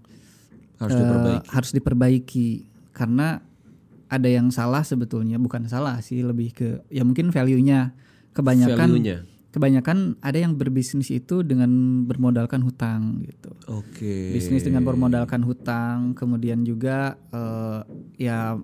Harus eh, diperbaiki. harus diperbaiki karena ada yang salah sebetulnya bukan salah sih lebih ke ya mungkin value-nya kebanyakan Value-nya. kebanyakan ada yang berbisnis itu dengan bermodalkan hutang gitu Oke. bisnis dengan bermodalkan hutang kemudian juga eh, ya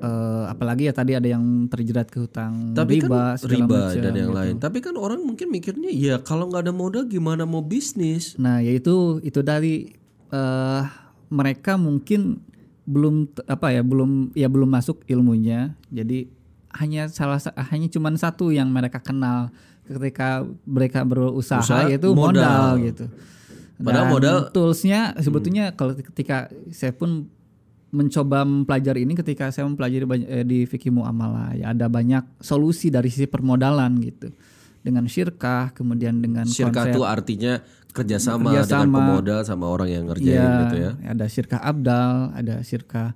eh, apalagi ya tadi ada yang terjerat ke hutang Tapi riba kan riba macam dan yang gitu. lain. Tapi kan orang mungkin mikirnya ya kalau nggak ada modal gimana mau bisnis? Nah, yaitu itu dari eh mereka mungkin belum apa ya, belum ya belum masuk ilmunya. Jadi hanya salah sa- hanya cuman satu yang mereka kenal ketika mereka berusaha Usaha, yaitu modal. modal, gitu. Padahal Dan modal- toolsnya sebetulnya kalau ketika saya pun mencoba mempelajari ini ketika saya mempelajari banyak, eh, di fikih muamalah ya ada banyak solusi dari sisi permodalan gitu dengan syirkah kemudian dengan Syirkah konsep itu artinya kerjasama, dengan Kerjasama. pemodal sama orang yang ngerjain Iya, gitu ya. Ada sirkah abdal, ada sirkah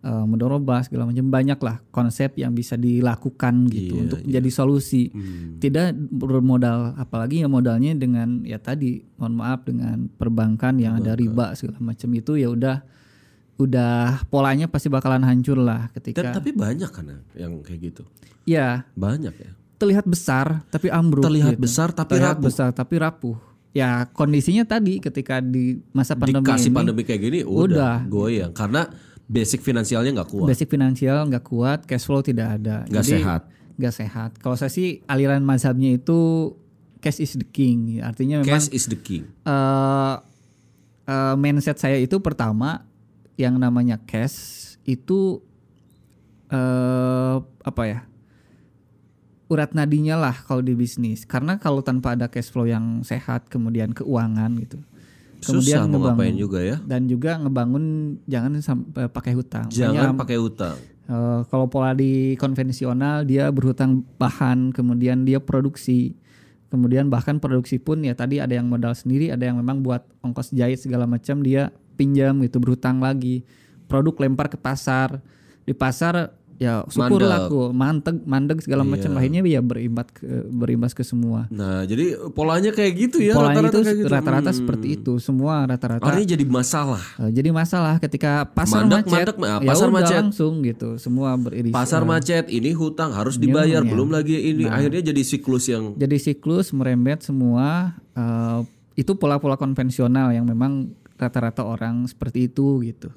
uh, mudorobah segala macam banyak lah konsep yang bisa dilakukan gitu Iya, untuk menjadi solusi. Hmm. Tidak bermodal apalagi ya modalnya dengan ya tadi mohon maaf dengan perbankan yang ada riba segala macam itu ya udah udah polanya pasti bakalan hancur lah ketika tapi banyak kan yang kayak gitu. ya Banyak ya. terlihat besar tapi ambruk Terlihat gitu. besar tapi terlihat rapuh. besar tapi rapuh. Ya kondisinya tadi ketika di masa pandemi Dikasih ini pandemi kayak gini Udah. udah, goyang karena basic finansialnya nggak kuat. basic finansial nggak kuat, cash flow tidak ada, Nggak sehat. Nggak sehat. Kalau saya sih aliran mazhabnya itu cash is the king. Artinya memang Cash is the king. eh, eh, mindset saya itu pertama yang namanya cash itu eh apa ya? Urat nadinya lah kalau di bisnis. Karena kalau tanpa ada cash flow yang sehat, kemudian keuangan gitu. Susah mau ngebangun- juga ya. Dan juga ngebangun jangan sampai pakai hutang. Jangan Makanya, pakai utang. eh, kalau pola di konvensional dia berhutang bahan, kemudian dia produksi. Kemudian bahkan produksi pun ya tadi ada yang modal sendiri, ada yang memang buat ongkos jahit segala macam dia pinjam gitu berhutang lagi. Produk lempar ke pasar. Di pasar ya syukur Mandek. laku, manteg, mandeg segala Iya. macam akhirnya ya berimbas ke berimbas ke semua. Nah, jadi polanya kayak gitu ya Polanya rata-rata itu kayak gitu. rata-rata Hmm. seperti itu, semua rata-rata. Artinya jadi masalah. Eh, jadi masalah ketika pasar Mandek, macet, mandek, ya pasar udah macet. langsung gitu, semua beririsan. Pasar macet, ini hutang harus dibayar, iya. belum lagi ini Nah. akhirnya jadi siklus yang jadi siklus merembet semua eh, itu pola-pola konvensional yang memang rata-rata orang seperti itu gitu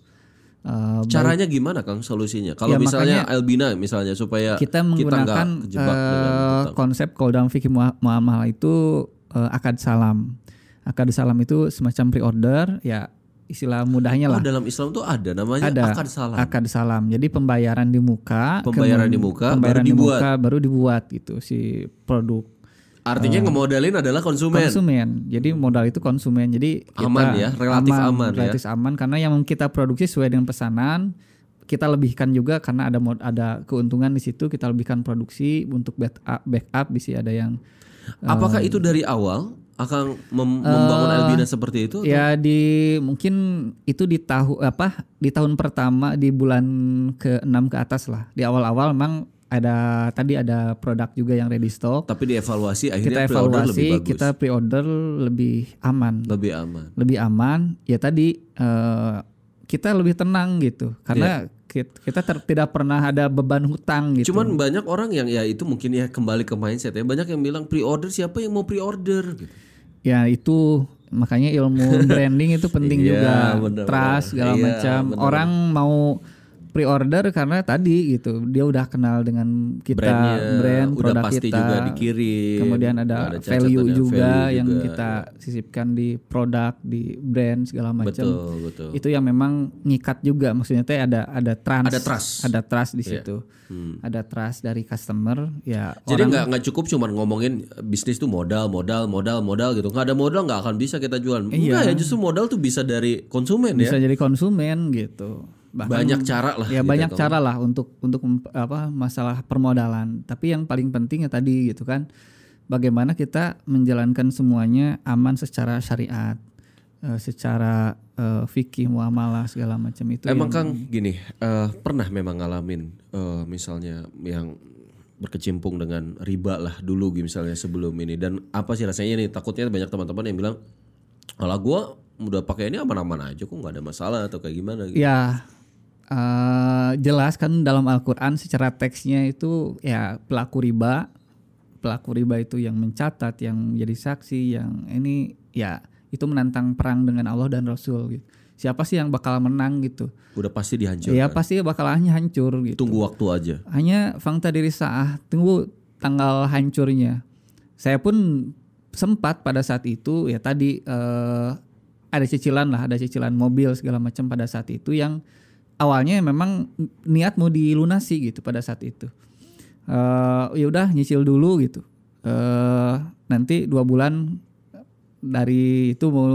Eh, caranya gimana Kang solusinya? Kalau Ya, misalnya makanya Albina misalnya supaya kita menggunakan dengan eh, hutang. konsep kalau dalam fikih mua- muamalah itu eh, akad salam akad salam itu semacam pre-order ya istilah mudahnya Oh, lah dalam Islam tuh ada namanya ada akad salam. akad salam jadi pembayaran di muka Pembayaran di muka, baru pembayaran di dibuat. muka baru dibuat gitu si produk Artinya ngemodalin adalah konsumen. konsumen. Jadi modal itu konsumen. Jadi kita Aman ya, relatif aman ya. relatif aman karena yang kita produksi sesuai dengan pesanan. Kita lebihkan juga karena ada mod, ada keuntungan di situ. Kita lebihkan produksi untuk backup, backup bisa ada yang Apakah itu dari awal akan mem- membangun Albina seperti itu? ya di mungkin itu di tahun apa di tahun pertama di bulan ke-6 ke atas lah. Di awal-awal memang ada tadi ada produk juga yang ready stock. Tapi dievaluasi Kita akhirnya pre-order lebih evaluasi, bagus. kita pre-order lebih aman. lebih aman. lebih aman ya tadi eh, kita lebih tenang gitu karena kit- kita ter- tidak pernah ada beban hutang gitu Cuman banyak orang yang ya itu mungkin ya kembali ke mindset ya. Banyak yang bilang pre-order siapa yang mau pre-order gitu. ya itu makanya ilmu branding itu penting Iya, juga bener, trust segala Iya, macam bener. orang mau pre-order karena tadi gitu dia udah kenal dengan kita Brandnya brand udah produk pasti kita juga dikirim. kemudian ada, cacatan value juga value yang juga. kita sisipkan di produk di brand segala macam Betul, betul. itu yang memang ngikat juga maksudnya teh ada ada trust Ada trust. ada trust di Iya. situ Hmm. ada trust dari customer ya Jadi nggak nggak cukup cuman ngomongin bisnis tuh modal, modal, modal, modal gitu. Nggak ada modal nggak akan bisa kita jual. Enggak ya, justru modal tuh bisa dari konsumen Iya. bisa ya. jadi konsumen gitu Bahkan- Banyak cara lah. ya gitu, banyak Kang. cara lah untuk untuk apa masalah permodalan tapi yang paling penting ya tadi gitu kan bagaimana kita menjalankan semuanya aman secara syariat eh, secara eh, fikih muamalah segala macam itu Emang yang- Kang gini, eh, pernah memang ngalamin eh, misalnya yang berkecimpung dengan riba lah dulu gitu misalnya sebelum ini dan apa sih rasanya nih takutnya banyak teman-teman yang bilang kalau gua udah pakai ini aman-aman aja kok nggak ada masalah atau kayak gimana gitu. Ya, eh, jelas kan dalam Al-Quran secara teksnya itu ya pelaku riba, pelaku riba itu yang mencatat, yang jadi saksi, yang ini ya itu menantang perang dengan Allah dan Rasul. Gitu. Siapa sih yang bakal menang gitu? Udah pasti dihancurkan. Ya pasti bakalannya hancur gitu. Tunggu waktu aja. Hanya fakta diri saah, tunggu tanggal hancurnya. Saya pun sempat pada saat itu ya tadi eh, ada cicilan lah, ada cicilan mobil segala macam pada saat itu yang awalnya memang niat mau dilunasi gitu pada saat itu. Eh ya udah nyicil dulu gitu. Eh nanti dua bulan dari itu mau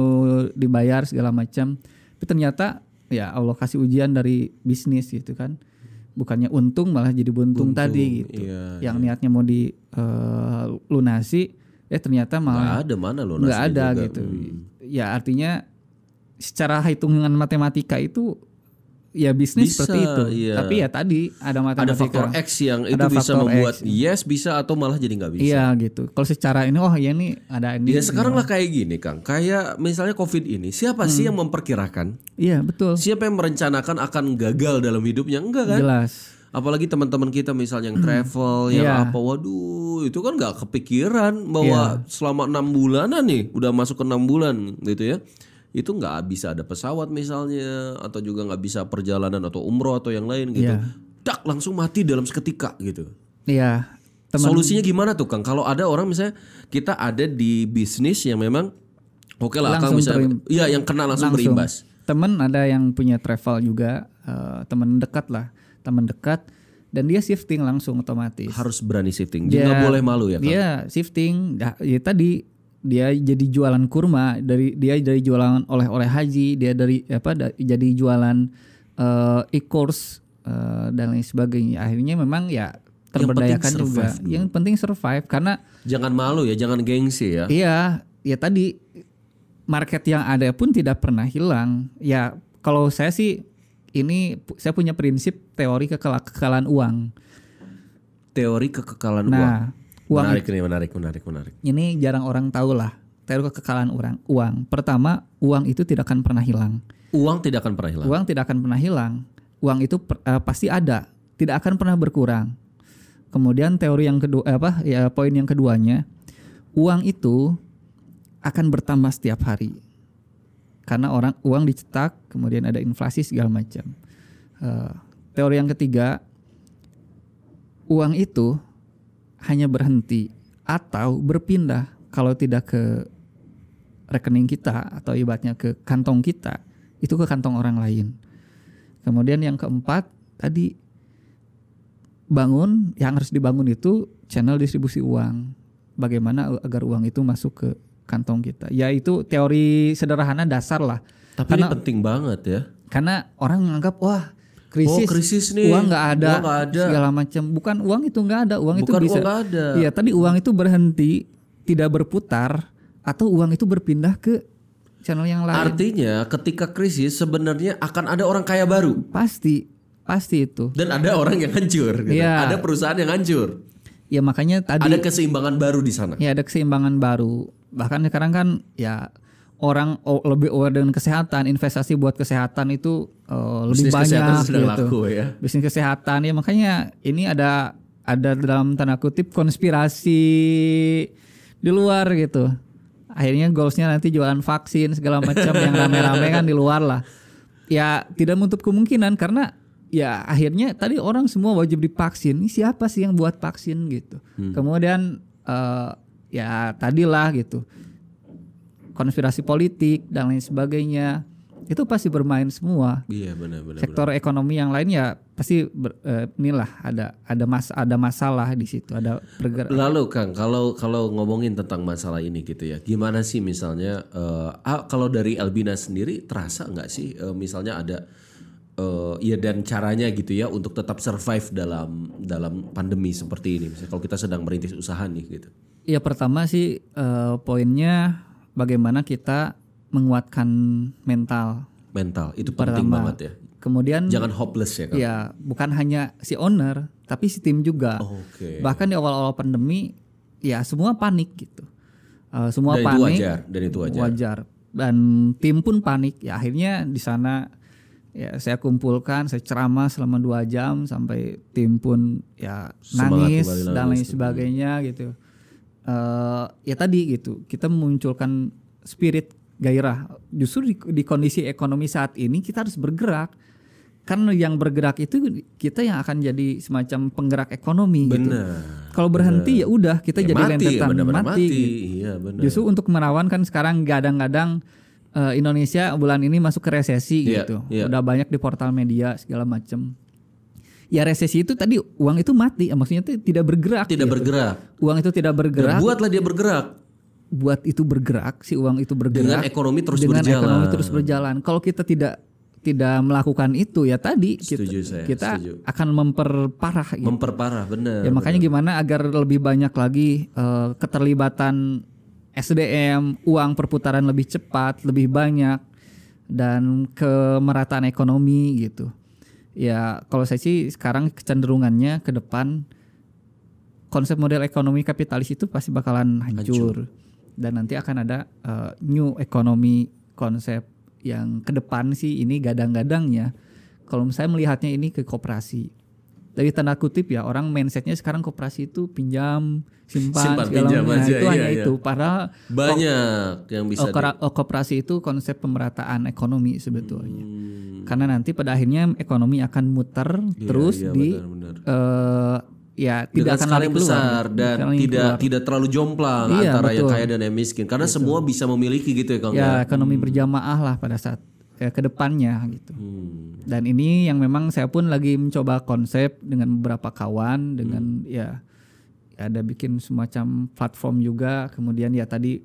dibayar segala macam. Tapi ternyata ya Allah kasih ujian dari bisnis gitu kan. Bukannya untung malah jadi buntung, tadi gitu. Iya. Yang niatnya mau di eh, lunasi eh ternyata Nggak malah ada mana nggak ada gitu. Ya artinya secara hitungan matematika itu ya bisnis Bisa, seperti itu. iya. Tapi ya tadi ada matematika. Ada faktor X yang itu Ada bisa membuat X. yes bisa atau malah jadi nggak bisa. Iya gitu. Kalau secara ini oh ya ini ada ini. Ya sekarang lah kayak gini Kang, kayak misalnya COVID ini, siapa Hmm. sih yang memperkirakan? Iya betul. Siapa yang merencanakan akan gagal dalam hidupnya? Enggak kan? Jelas. Apalagi teman-teman kita misalnya yang travel, yang Iya. apa, waduh, itu kan nggak kepikiran bahwa selama enam bulanan nih, udah masuk ke enam bulan gitu ya, itu nggak bisa ada pesawat misalnya, atau juga nggak bisa perjalanan atau umroh atau yang lain gitu, Iya. dak langsung mati dalam seketika gitu. Iya. Teman Solusinya gimana tuh Kang? Kalau ada orang misalnya kita ada di bisnis yang memang oke lah Kang bisa, terim- iya yang kena langsung, langsung. berimbas. Temen ada yang punya travel juga, eh, teman dekat lah, teman dekat, dan dia shifting langsung otomatis. Harus berani shifting, jadi nggak boleh malu ya Kang. Dia shifting, ya, ya tadi dia jadi jualan kurma dari dia dari jualan oleh-oleh haji, dia dari apa da- jadi jualan eh, e-course eh, dan lain sebagainya. Akhirnya memang ya terberdayakan juga. survive. Yang penting survive karena Jangan malu ya, jangan gengsi ya. Iya, ya tadi market yang ada pun tidak pernah hilang. Ya kalau saya sih ini saya punya prinsip teori kekala- kekalahan uang. Teori kekekalan. Nah, uang Menarik nih, menarik, menarik, menarik. ini jarang orang tahu lah teori kekalahan orang uang. Pertama, uang itu tidak akan pernah hilang. Uang tidak akan pernah hilang. Uang tidak akan pernah hilang. Uang itu per- eh, pasti ada, tidak akan pernah berkurang. Kemudian teori yang kedua eh, apa ya poin yang keduanya, uang itu akan bertambah setiap hari. Karena orang uang dicetak, kemudian ada inflasi segala macam. Eh, teori yang ketiga, uang itu hanya berhenti atau berpindah kalau tidak ke rekening kita atau ibaratnya ke kantong kita, itu ke kantong orang lain. Kemudian yang keempat tadi bangun yang harus dibangun itu channel distribusi uang. Bagaimana agar uang itu masuk ke kantong kita. Ya itu teori sederhana dasar lah. Tapi Karena- ini penting banget ya. Karena orang menganggap wah krisis, Oh, krisis nih. uang nggak ada, Uang ada. segala macam. Bukan uang itu nggak ada, uang itu Bukan bisa. uang nggak ada. Iya, tadi uang itu berhenti, tidak berputar, atau uang itu berpindah ke channel yang lain. Artinya ketika krisis sebenarnya akan ada orang kaya baru pasti, pasti itu. dan ada orang yang hancur. Gitu. Iya. Ada perusahaan yang hancur. Ya makanya tadi Ada keseimbangan baru di sana. ya ada keseimbangan baru. Bahkan sekarang kan ya orang lebih aware dengan kesehatan, investasi buat kesehatan itu eh, lebih Bisnis banyak gitu. laku ya. Bisnis kesehatan ya makanya ini ada ada dalam tanda kutip konspirasi di luar gitu. akhirnya goalsnya nanti jualan vaksin segala macam yang rame-rame kan di luar lah ya tidak menutup kemungkinan karena ya akhirnya tadi orang semua wajib divaksin ini siapa sih yang buat vaksin gitu kemudian eh, ya tadilah gitu konspirasi politik dan lain sebagainya itu pasti bermain semua Iya benar-benar. sektor ekonomi yang lain ya pasti ber- eh, inilah ada ada mas ada masalah di situ ada bergerak Lalu Kang, kalau kalau ngomongin tentang masalah ini gitu ya, gimana sih misalnya eh, ah, kalau dari Albina sendiri terasa nggak sih eh, misalnya ada eh, ya dan caranya gitu ya untuk tetap survive dalam dalam pandemi seperti ini. Misalnya kalau kita sedang merintis usaha nih gitu. Ya pertama sih eh, poinnya bagaimana kita menguatkan mental. Mental itu penting Pertama. banget ya. Kemudian Jangan hopeless ya Kang. ya bukan hanya si owner tapi si tim juga. Oke. Bahkan di awal-awal pandemi ya semua panik gitu. Eh, semua Dan itu panik. wajar, dan itu wajar. wajar. Dan tim pun panik. Ya akhirnya di sana ya saya kumpulkan, saya ceramah selama dua jam sampai tim pun ya Semangat nangis kembali dan nangis. lain sebagainya gitu. Eh ya tadi gitu kita memunculkan spirit gairah. Justru di, di kondisi ekonomi saat ini kita harus bergerak. Karena yang bergerak itu kita yang akan jadi semacam penggerak ekonomi gitu. Benar. Kalau berhenti ya udah kita Ya jadi mati, rentetan benar-benar mati. mati. gitu. Iya benar. Justru untuk merawan kan sekarang gadang-gadang eh, Indonesia bulan ini masuk ke resesi Iya, gitu. iya. Udah banyak di portal media segala macam. Ya resesi itu tadi uang itu mati, maksudnya itu tidak bergerak. Tidak gitu. bergerak. Uang itu tidak Dan bergerak. buatlah dia bergerak buat itu bergerak, si uang itu dengan bergerak ekonomi terus dengan berjalan. ekonomi terus berjalan. Kalau kita tidak tidak melakukan itu ya tadi kita, Setuju saya, kita setuju. akan memperparah gitu. Memperparah benar. Ya makanya gimana agar lebih banyak lagi eh, keterlibatan SDM, uang perputaran lebih cepat, lebih banyak dan kemerataan ekonomi gitu. Ya kalau saya sih sekarang kecenderungannya ke depan konsep model ekonomi kapitalis itu pasti bakalan hancur, dan nanti akan ada eh, new economy konsep yang ke depan sih ini gadang-gadangnya kalau saya melihatnya ini ke koperasi dari tanda kutip ya orang mindsetnya sekarang koperasi itu pinjam simpan, Simpan, segala pinjam macam. Nah, itu iya, hanya iya. itu padahal Banyak yang bisa oh, koperasi itu konsep pemerataan ekonomi sebetulnya Hmm, karena nanti pada akhirnya ekonomi akan muter terus iya, di benar-benar. eh, ya tidak dengan akan lari yang keluar besar dan yang tidak keluar. tidak terlalu jomplang Iya, antara yang betul. kaya dan yang miskin karena semua bisa memiliki gitu ya Kang ya ya. ekonomi berjamaah lah pada saat ya, ke depannya gitu Hmm. dan ini yang memang saya pun lagi mencoba konsep dengan beberapa kawan dengan ya ada bikin semacam platform juga kemudian ya tadi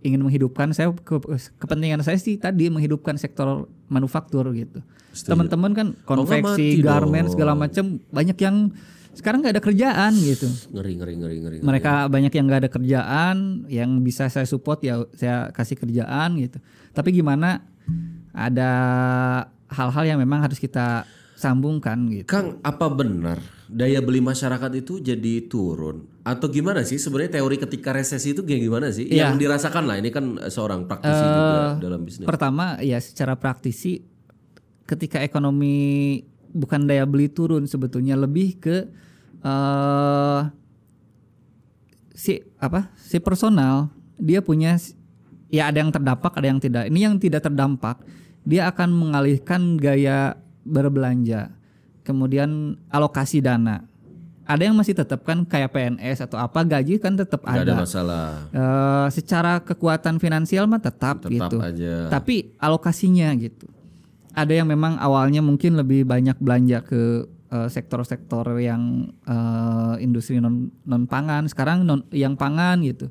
ingin menghidupkan saya ke- kepentingan saya sih tadi menghidupkan sektor manufaktur gitu teman-teman kan konveksi mati garment dong. segala macam banyak yang sekarang nggak ada kerjaan gitu Ngeri ngeri ngeri ngeri. ngeri. mereka banyak yang nggak ada kerjaan yang bisa saya support ya saya kasih kerjaan gitu tapi gimana ada hal-hal yang memang harus kita sambungkan gitu. Kang, apa benar daya beli masyarakat itu jadi turun? Atau gimana sih? Sebenarnya teori ketika resesi itu kayak gimana sih? Iya. yang dirasakan lah. Ini kan seorang praktisi juga dalam bisnis. pertama ya secara praktisi ketika ekonomi bukan daya beli turun sebetulnya lebih ke eh si apa si personal. Dia punya ya ada yang terdampak ada yang tidak. Ini yang tidak terdampak dia akan mengalihkan gaya berbelanja kemudian alokasi dana ada yang masih tetap kan kayak PNS atau apa gaji kan tetap ada ada masalah. Eh, secara kekuatan finansial mah tetap, Tetap gitu. aja. Tapi alokasinya gitu. Ada yang memang awalnya mungkin lebih banyak belanja ke eh, sektor-sektor yang eh, industri non non pangan, sekarang non yang pangan gitu.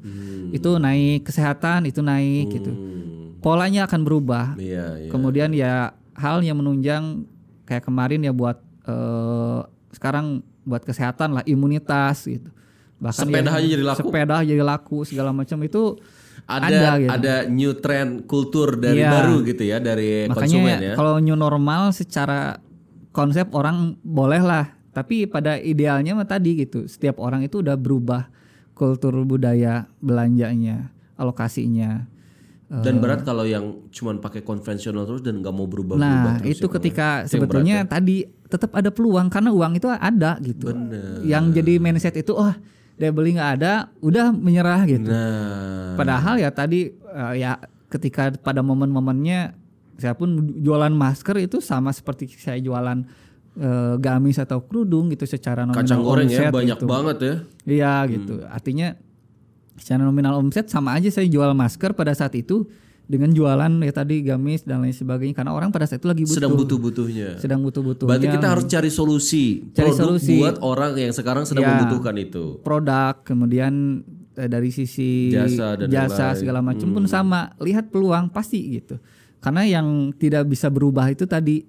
Itu naik kesehatan, itu naik gitu. Hmm. Polanya akan berubah. Iya, iya. Kemudian ya hal yang menunjang kayak kemarin ya buat eh, sekarang buat kesehatan lah imunitas gitu. Bahkan Sepeda aja jadi laku. Sepeda jadi laku segala macam itu ada gitu. ada new trend kultur dari Iya. baru gitu ya dari konsumen Makanya ya. kalau new normal secara konsep orang boleh lah, tapi pada idealnya mah tadi gitu. Setiap orang itu udah berubah kultur budaya belanjanya, alokasinya. Dan berat kalau yang cuman pakai konvensional terus dan nggak mau berubah-berubah Nah, terus itu ya, ketika ya. Sebetulnya ya. tadi tetap ada peluang karena uang itu ada gitu. Bener. Yang jadi mindset itu oh daya beli nggak ada, udah menyerah gitu. Nah, Padahal ya tadi eh, ya ketika pada momen-momennya saya pun jualan masker itu sama seperti saya jualan eh, gamis atau kerudung gitu secara nominal kacang goreng ya omset banyak gitu. banget ya. Iya gitu. Artinya secara nominal omset sama aja saya jual masker pada saat itu dengan jualan ya tadi gamis dan lain sebagainya karena orang pada saat itu lagi butuh. Sedang butuh-butuhnya. Sedang butuh-butuhnya. Berarti kita harus cari solusi, Cari produk solusi. buat orang yang sekarang sedang Ya. membutuhkan itu. produk kemudian eh, dari sisi Jasa dan jasa segala macam pun sama lihat peluang pasti gitu karena yang tidak bisa berubah itu tadi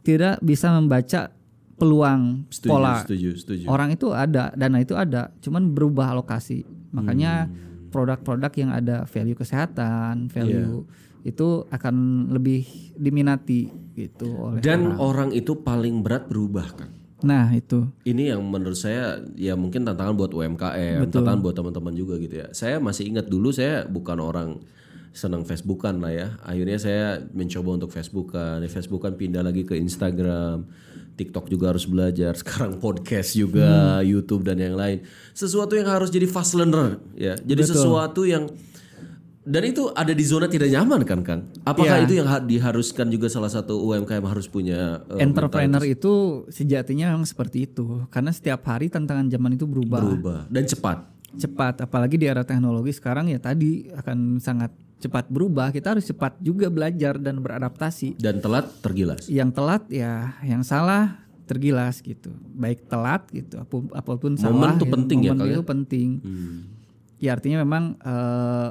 tidak bisa membaca peluang Setuju, pola setuju, setuju. orang itu ada dana itu ada cuman berubah alokasi makanya Hmm. produk-produk yang ada value kesehatan value Iya. itu akan lebih diminati gitu oleh Dan orang. orang itu paling berat berubah kan. nah itu Ini yang menurut saya ya mungkin tantangan buat UMKM, tantangan buat teman-teman juga gitu ya. Saya masih ingat dulu saya bukan orang senang Facebookan lah ya. Akhirnya saya mencoba untuk Facebookan, ya Facebookan pindah lagi ke Instagram, TikTok juga harus belajar. Sekarang podcast juga, YouTube dan yang lain. Sesuatu yang harus jadi fast learner ya. Jadi sesuatu yang dan itu ada di zona tidak nyaman kan Kang? Apakah Iya. itu yang ha- diharuskan juga salah satu UMKM harus punya eh, entrepreneur itu sejatinya memang seperti itu karena setiap hari tantangan zaman itu berubah berubah dan cepat. cepat apalagi di era teknologi sekarang ya tadi akan sangat cepat berubah kita harus cepat juga belajar dan beradaptasi dan telat tergilas. yang telat ya yang salah tergilas gitu baik telat gitu apu- apa pun salah Momen tuh penting ya, momen ya? itu penting Hmm. ya artinya memang eh,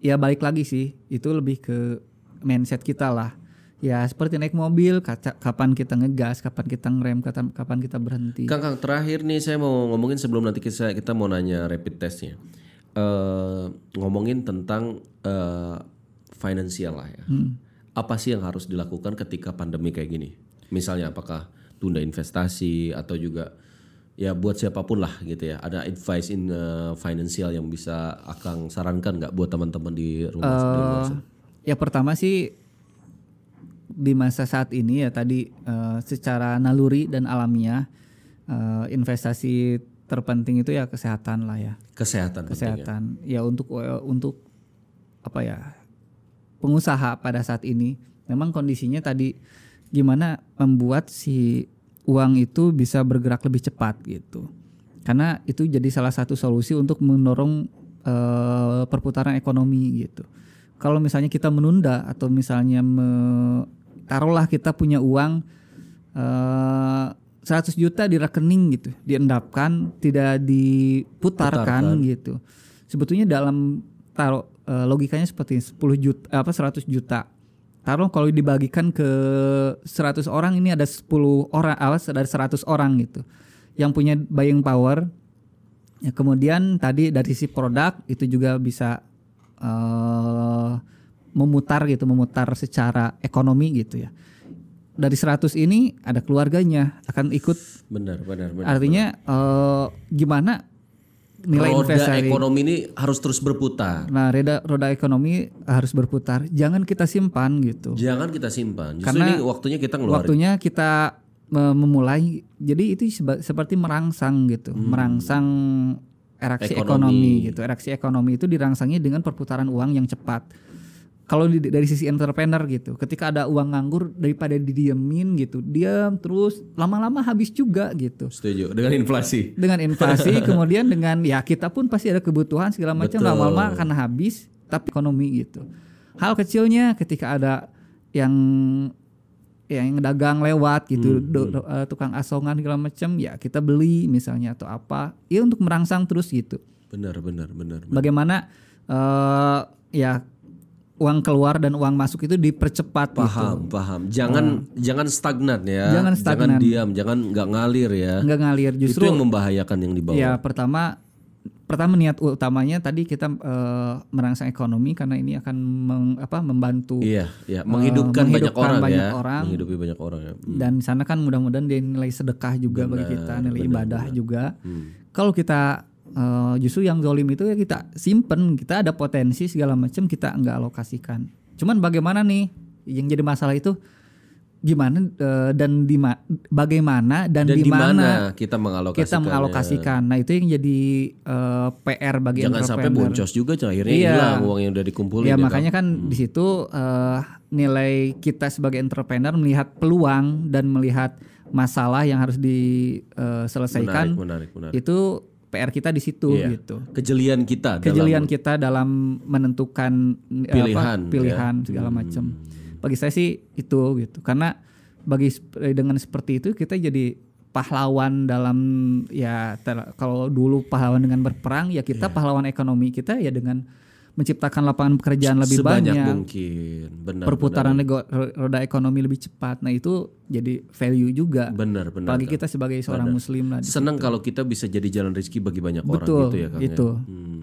ya balik lagi sih itu lebih ke mindset kita lah ya seperti naik mobil kaca, kapan kita ngegas kapan kita ngerem kapan, kapan kita berhenti Kang, Kang, terakhir nih saya mau ngomongin sebelum nanti kita kita mau nanya rapid testnya. Eh ngomongin tentang eh finansial lah ya. Apa sih yang harus dilakukan ketika pandemi kayak gini? Misalnya apakah tunda investasi atau juga ya buat siapa pun lah gitu ya. Ada advice in eh, financial yang bisa Akang sarankan nggak buat teman-teman di rumah? di sana? ya pertama sih di masa saat ini ya tadi eh, secara naluri dan alamiah eh, investasi terpenting itu ya kesehatan lah ya. Kesehatan, ya. kesehatan. Ya untuk eh, untuk apa ya pengusaha pada saat ini memang kondisinya tadi gimana membuat si uang itu bisa bergerak lebih cepat gitu. Karena itu jadi salah satu solusi untuk mendorong eh, perputaran ekonomi gitu. Kalau misalnya kita menunda atau misalnya me- taruhlah kita punya uang eh 100 juta di rekening gitu, diendapkan, tidak diputarkan gitu. Sebetulnya dalam taruh eh, logikanya seperti ini, 10 juta apa 100 juta. Taruh kalau dibagikan ke 100 orang ini ada 10 orang awas ada 100 orang gitu. Yang punya buying power Ya, kemudian tadi dari sisi produk itu juga bisa eh, memutar gitu, memutar secara ekonomi gitu ya. Dari 100 ini ada keluarganya akan ikut. Benar, benar, benar. Artinya eh, gimana nilai Roda investasi? ekonomi ini harus terus berputar. Nah, roda roda ekonomi harus berputar. Jangan kita simpan gitu. Jangan kita simpan. Justru Karena ini waktunya kita ngeluarin. Waktunya kita me- memulai. Jadi itu seperti merangsang gitu, merangsang eraksi Hmm. Ekonomi. ekonomi. gitu. Eraksi ekonomi itu dirangsangnya dengan perputaran uang yang cepat. Kalau dari sisi entrepreneur gitu, ketika ada uang nganggur daripada didiemin gitu, diam terus lama-lama habis juga gitu. Setuju dengan inflasi. Dengan inflasi, kemudian dengan ya kita pun pasti ada kebutuhan segala macam lama-lama akan habis, tapi ekonomi gitu. Hal kecilnya ketika ada yang yang dagang lewat gitu, Hmm, do- do- eh, tukang asongan segala macam, ya kita beli misalnya atau apa, ya untuk merangsang terus gitu. Benar, benar, benar. benar. Bagaimana eh, ya uang keluar dan uang masuk itu dipercepat gitu. Paham, paham. Jangan jangan stagnan ya. Jangan stagnan. diam, jangan nggak ngalir ya. Nggak ngalir justru Itu yang membahayakan yang di bawah. Ya pertama pertama niat utamanya tadi kita eh, merangsang ekonomi karena ini akan meng- apa membantu Iya, iya, menghidupkan, banyak menghidupkan orang banyak ya. orang. Menghidupi banyak orang ya. Hmm. dan di sana kan mudah-mudahan dia nilai sedekah juga bagi kita nilai ibadah juga. Kalau kita eh, justru yang zolim itu ya kita simpen kita ada potensi segala macam kita nggak alokasikan. Cuman bagaimana nih yang jadi masalah itu gimana eh, dan di ma- bagaimana dan, Dan di mana kita mengalokasikan kita mengalokasikan. Nah, itu yang jadi eh, PR bagi Jangan sampai boncos juga akhirnya Iya. hilang uang yang udah dikumpulin. Ya kan? makanya kan di situ eh, nilai kita sebagai entrepreneur melihat peluang dan melihat masalah yang harus diselesaikan menarik, menarik, menarik. itu PR kita di situ Iya. gitu. Kejelian kita Kejelian dalam kita dalam menentukan eh, Pilihan, apa, pilihan ya. segala macam. Bagi saya sih itu gitu. Karena bagi eh, dengan seperti itu kita jadi pahlawan dalam ya ter- kalau dulu pahlawan dengan berperang ya kita pahlawan ekonomi kita ya dengan menciptakan lapangan pekerjaan lebih sebanyak banyak mungkin. Benar. perputaran nego- roda ekonomi lebih cepat. Nah, itu jadi value juga. Benar, benar. Bagi kita sebagai seorang muslim lah. Senang kalau kita bisa jadi jalan rezeki bagi banyak orang Betul, gitu ya Kang. ya? itu.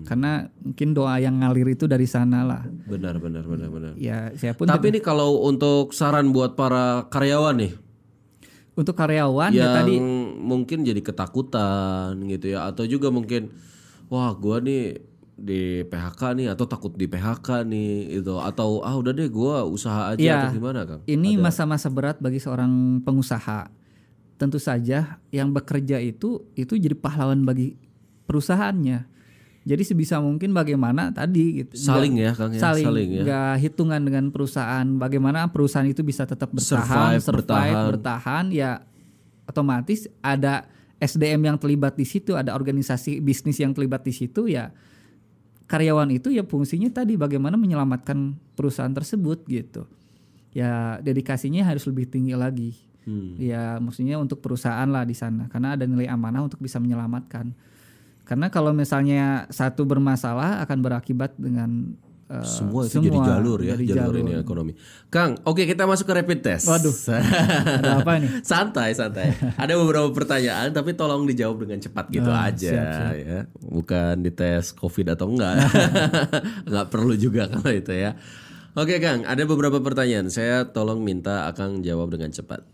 Karena mungkin doa yang ngalir itu dari sana lah. Benar, benar, benar, benar. Ya, saya pun Tapi ini kalau untuk saran buat para karyawan nih untuk karyawan ya yang tadi mungkin jadi ketakutan gitu ya atau juga mungkin wah gua nih di PHK nih atau takut di PHK nih itu atau ah udah deh gua usaha aja Iya. atau gimana Kang? ini masa-masa berat bagi seorang pengusaha. Tentu saja yang bekerja itu itu jadi pahlawan bagi perusahaannya. Jadi sebisa mungkin bagaimana tadi gitu. Saling ya Kang ya, saling, saling ya. nggak hitungan dengan perusahaan bagaimana perusahaan itu bisa tetap bertahan Survive, bertahan. bertahan ya otomatis ada SDM yang terlibat di situ ada organisasi bisnis yang terlibat di situ ya karyawan itu ya fungsinya tadi bagaimana menyelamatkan perusahaan tersebut gitu. Ya dedikasinya harus lebih tinggi lagi. Hmm. ya maksudnya untuk perusahaan lah di sana karena ada nilai amanah untuk bisa menyelamatkan. Karena kalau misalnya satu bermasalah akan berakibat dengan eh, Semua itu jadi jalur ya, jadi jalur, ini ekonomi. Kang, oke kita masuk ke rapid test. Waduh. Ada apa nih? santai, santai. Ada beberapa pertanyaan tapi tolong dijawab dengan cepat gitu Ah, aja siap, siap. ya. Bukan dites Covid atau enggak. enggak perlu juga kalau itu ya. Oke, Kang, ada beberapa pertanyaan. Saya tolong minta Akang jawab dengan cepat.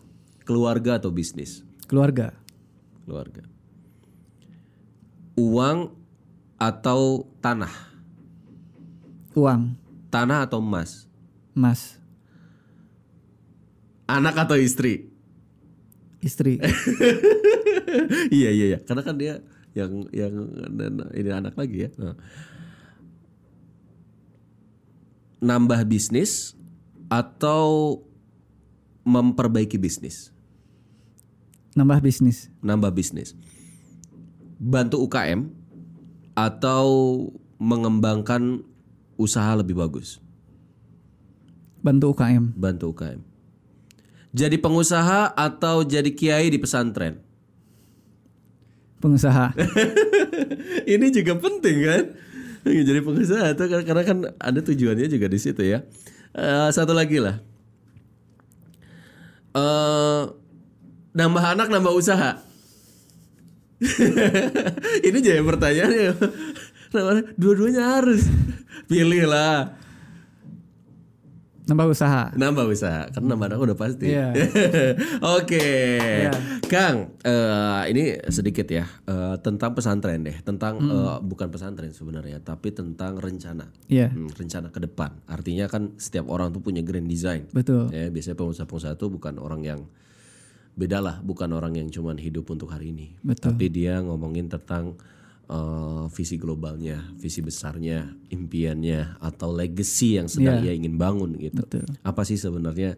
Keluarga atau bisnis? keluarga Keluarga. Uang atau tanah? Uang. Tanah atau emas? mas Anak atau istri? istri. Iya iya iya. Karena kan dia yang yang ini anak lagi ya. Nah. nambah bisnis atau memperbaiki bisnis? Nambah bisnis. Nambah bisnis. Bantu UKM atau mengembangkan usaha lebih bagus. Bantu UKM bantu UKM jadi pengusaha atau jadi kiai di pesantren? Pengusaha. Ini juga penting kan? Jadi pengusaha itu kan- karena kan ada tujuannya juga di situ ya. Eh, satu lagi lah. Eh nambah anak nambah usaha. Ini jadi pertanyaannya dua-duanya harus. Pilih lah nambah usaha. Nambah usaha karena nambah anak udah pasti. Iya. oke. Iya. Kang eh, ini sedikit ya eh, tentang pesantren deh. Tentang Hmm. eh, bukan pesantren sebenarnya tapi tentang rencana. Iya. Hmm, rencana ke depan. Artinya kan setiap orang tuh punya grand design. Betul. Ya biasanya pengusaha-pengusaha itu bukan orang yang beda lah bukan orang yang cuman hidup untuk hari ini. Betul. tapi dia ngomongin tentang eh, visi globalnya visi besarnya impiannya atau legacy yang sedang ia ingin bangun gitu. Betul. Apa sih sebenarnya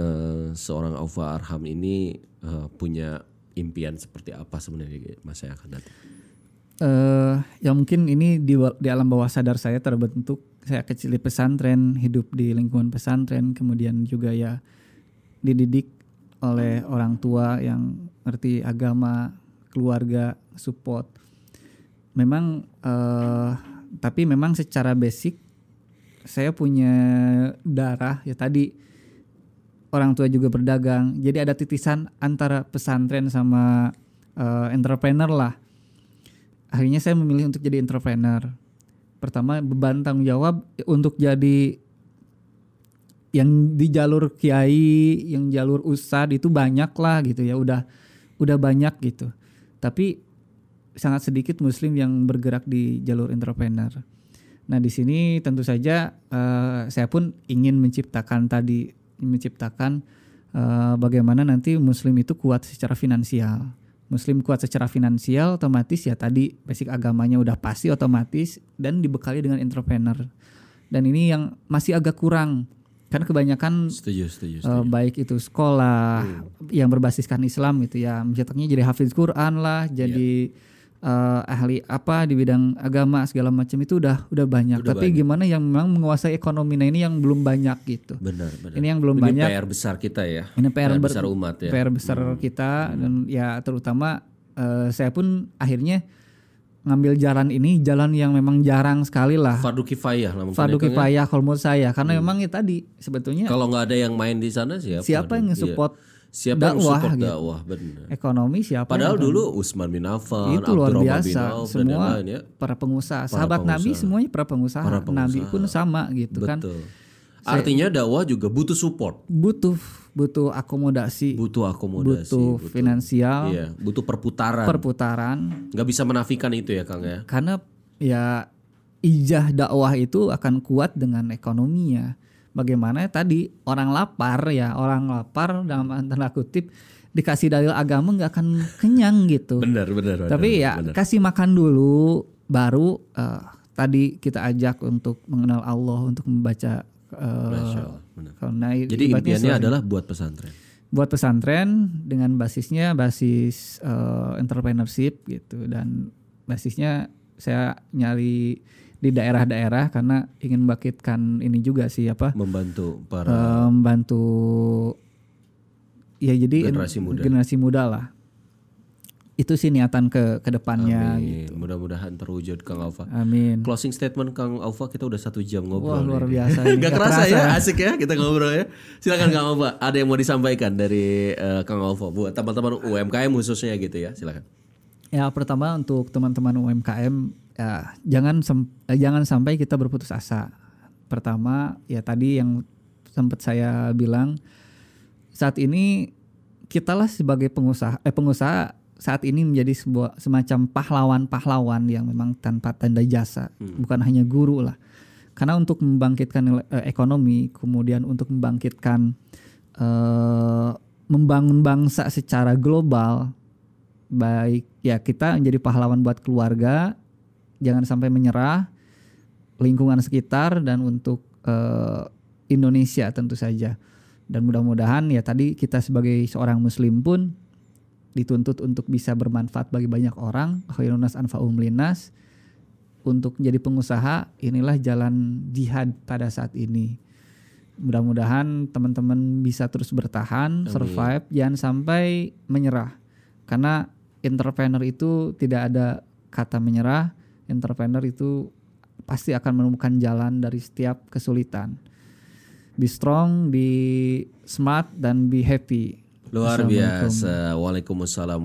eh, seorang Aufa Arham ini eh, punya impian seperti apa sebenarnya masa yang akan datang eh ya mungkin ini di, di alam bawah sadar saya terbentuk saya kecil di pesantren hidup di lingkungan pesantren kemudian juga ya dididik oleh orang tua yang ngerti agama keluarga support memang eh tapi memang secara basic saya punya darah ya tadi orang tua juga berdagang jadi ada titisan antara pesantren sama eh, entrepreneur lah akhirnya saya memilih untuk jadi entrepreneur. Pertama beban tanggung jawab untuk jadi yang di jalur kiai, yang jalur ustad itu banyak lah gitu ya, udah udah banyak gitu. Tapi sangat sedikit muslim yang bergerak di jalur entrepreneur. Nah, di sini tentu saja eh, saya pun ingin menciptakan tadi menciptakan eh, bagaimana nanti muslim itu kuat secara finansial. Muslim kuat secara finansial otomatis ya tadi basic agamanya udah pasti otomatis dan dibekali dengan entrepreneur. Dan ini yang masih agak kurang. Kan kebanyakan Setuju, setuju, eh, setuju. baik itu sekolah yang berbasiskan Islam gitu ya, mencetaknya jadi hafiz Quran lah, jadi eh, ahli apa di bidang agama segala macam itu udah udah banyak. Udah Tapi gimana yang memang menguasai ekonomi nah ini yang belum banyak gitu. Benar, benar. Ini yang belum Ini banyak. PR besar kita ya. Ini PR, ber- besar umat ya. PR besar kita dan ya terutama eh, saya pun akhirnya ngambil jalan ini jalan yang memang jarang sekali lah. Fardu kifayah lah. Fardu ya, ya. kifayah kalau menurut saya karena memang ya tadi sebetulnya Kalau nggak ada yang main di sana siapa? siapa yang Iya. Siapa yang dakwah support gitu. dakwah? Benar. ekonomi siapa Padahal yang- dulu Usman bin Affan, itu luar Abdurrahman bin biasa Auf, semua yang lain ya. para pengusaha sahabat Nabi semuanya para pengusaha. Para Nabi pengusaha. pun sama gitu kan Betul. Artinya dakwah juga butuh support, butuh butuh akomodasi butuh akomodasi, butuh finansial Iya, butuh perputaran. perputaran Nggak bisa menafikan itu ya, Kang ya. karena ya ijah dakwah itu akan kuat dengan ekonominya. Bagaimana tadi orang lapar ya orang lapar dalam tanda kutip dikasih dalil agama nggak akan kenyang gitu. Benar, benar. benar, Tapi ya benar. kasih makan dulu baru eh, tadi kita ajak untuk mengenal Allah untuk membaca eh, Allah, benar. karena Jadi impiannya adalah buat pesantren. buat pesantren dengan basisnya basis eh, entrepreneurship gitu dan basisnya saya nyari di daerah-daerah karena ingin membangkitkan ini juga sih apa Membantu para eh, membantu ya jadi Generasi muda. generasi muda lah itu sih niatan ke ke depannya Amin. Mudah-mudahan terwujud Kang Alfa. amin Closing statement Kang Alfa kita udah satu jam ngobrol. wah luar biasa ini. Gak Nggak kerasa kerasa ya, asik ya kita ngobrol ya. Silakan Kang Alfa, ada yang mau disampaikan dari eh, Kang Alfa buat teman-teman UMKM khususnya gitu ya. Silakan. Ya pertama untuk teman-teman UMKM ya jangan eh, jangan sampai kita berputus asa. Pertama ya tadi yang sempat saya bilang saat ini kitalah sebagai pengusaha eh pengusaha saat ini menjadi sebuah semacam pahlawan-pahlawan yang memang tanpa tanda jasa, bukan hanya guru lah. Karena untuk membangkitkan nilai- eh, ekonomi, kemudian untuk membangkitkan eh, membangun bangsa secara global, baik ya kita menjadi pahlawan buat keluarga, jangan sampai menyerah, lingkungan sekitar dan untuk eh, Indonesia tentu saja. Dan mudah-mudahan ya tadi kita sebagai seorang muslim pun dituntut untuk bisa bermanfaat bagi banyak orang, khairun nas anfa'uhum linnas. Untuk menjadi pengusaha, inilah jalan jihad pada saat ini. Mudah-mudahan teman-teman bisa terus bertahan, survive, jangan sampai menyerah. Karena entrepreneur itu tidak ada kata menyerah. Entrepreneur itu pasti akan menemukan jalan dari setiap kesulitan. Be strong, be smart, dan be happy. Luar biasa. Waalaikumsalam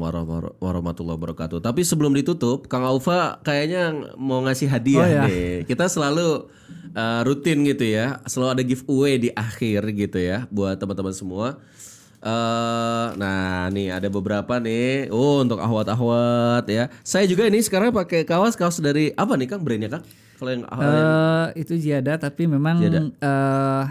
warahmatullahi wabarakatuh. Tapi sebelum ditutup, Kang Aufa kayaknya mau ngasih hadiah Oh, ya. nih. Kita selalu uh, rutin gitu ya, selalu ada giveaway di akhir gitu ya buat teman-teman semua. Eh, nah nih ada beberapa nih. Oh untuk ahwat-ahwat ya. Saya juga ini sekarang pakai kaos kaos dari apa nih Kang brandnya Kang? Kalau yang Eh, itu Ziada tapi memang eh,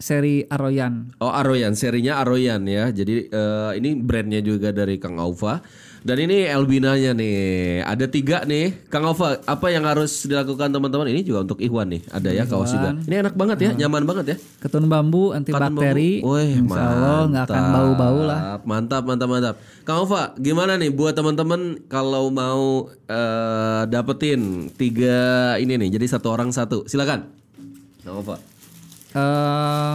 seri Aroyan. Oh Aroyan, serinya Aroyan ya. Jadi eh, ini brandnya juga dari Kang Aufa. Dan ini Elbinanya nih. Ada tiga nih. Kang Aufa, apa yang harus dilakukan teman-teman? Ini juga untuk Ikhwan nih. Ada ya kaos juga. Ini enak banget ya, nyaman banget ya. Ketun bambu anti Cotton bakteri. bambu. Wih, Insya Allah nggak akan bau-bau lah. Mantap, mantap, mantap. Kang Aufa, gimana nih buat teman-teman kalau mau eh, dapetin tiga ini nih, jadi satu orang satu. Silakan. Kang Aufa. Eh,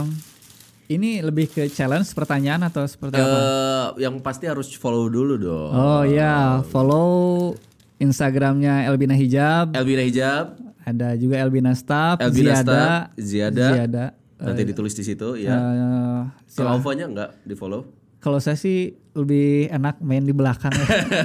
ini lebih ke challenge pertanyaan atau seperti apa? Eh, yang pasti harus follow dulu dong. Oh ya, follow Instagramnya Elbina Hijab. Elvira Hijab, Ada juga Elbina Staff, Elvira Ziada, Staff, Ziada. Ziada. nanti ditulis di situ ya. Eh, Kalau Alfanya enggak di follow. kalau saya sih lebih enak main di belakang.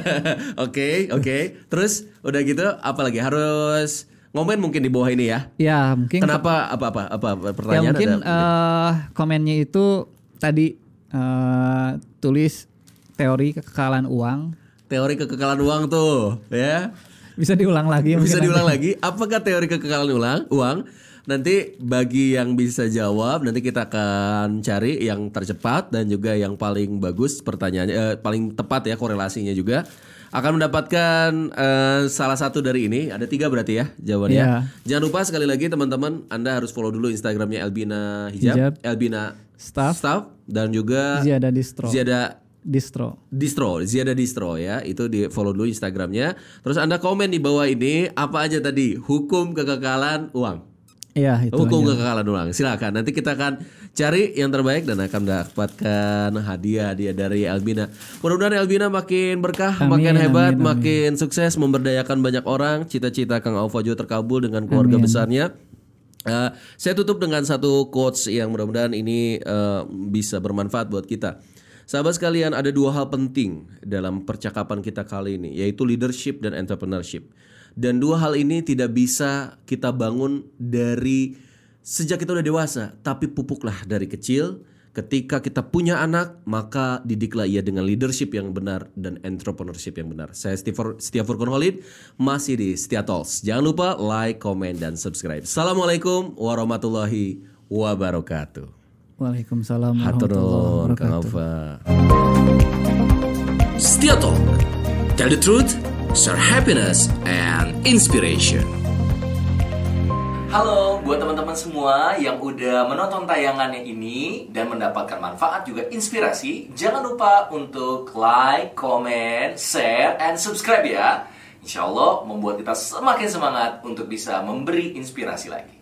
Oke, oke. Terus udah gitu apa lagi? Harus ngomen mungkin di bawah ini ya. ya mungkin Kenapa apa apa apa, apa ya pertanyaan mungkin ada? eh, komennya itu tadi eh, tulis teori kekekalan uang. Teori kekekalan uang tuh, ya. Bisa diulang lagi Bisa diulang lagi. Apakah teori kekekalan ulang uang Nanti bagi yang bisa jawab nanti kita akan cari yang tercepat dan juga yang paling bagus pertanyaannya eh, paling tepat ya korelasinya juga akan mendapatkan eh, salah satu dari ini ada tiga berarti ya jawabannya. Iya. Jangan lupa sekali lagi teman-teman Anda harus follow dulu Instagramnya Elbina Hijab, Hijab. Elbina Staff. Staff dan juga Ziada distro. Ziada Distro. Distro, Ziada Distro ya, itu di follow dulu Instagramnya. Terus anda komen di bawah ini apa aja tadi hukum kekekalan uang. Iya, itu hukum aja. kekekalan uang. Silakan. Nanti kita akan cari yang terbaik dan akan mendapatkan hadiah dia dari Elbina. Mudah-mudahan Elbina makin berkah, Amin, makin hebat, amin, amin. makin sukses, memberdayakan banyak orang. Cita-cita Kang Aufajo terkabul dengan keluarga besarnya. Eh, saya tutup dengan satu quotes yang mudah-mudahan ini eh, bisa bermanfaat buat kita. Sahabat sekalian, ada dua hal penting dalam percakapan kita kali ini, yaitu leadership dan entrepreneurship. Dan dua hal ini tidak bisa kita bangun dari sejak kita udah dewasa, tapi pupuklah dari kecil. Ketika kita punya anak, maka didiklah ia dengan leadership yang benar dan entrepreneurship yang benar. Saya Setia Setia Furkon Holid, masih di Setia Talks. Jangan lupa like, comment, dan subscribe. Assalamualaikum warahmatullahi wabarakatuh. Waalaikumsalam warahmatullahi wabarakatuh. Setia Talk. Tell the truth, share happiness and inspiration. Halo buat teman-teman semua yang udah menonton tayangannya ini dan mendapatkan manfaat juga inspirasi, jangan lupa untuk like, comment, share, and subscribe ya. Insya Allah membuat kita semakin semangat untuk bisa memberi inspirasi lagi.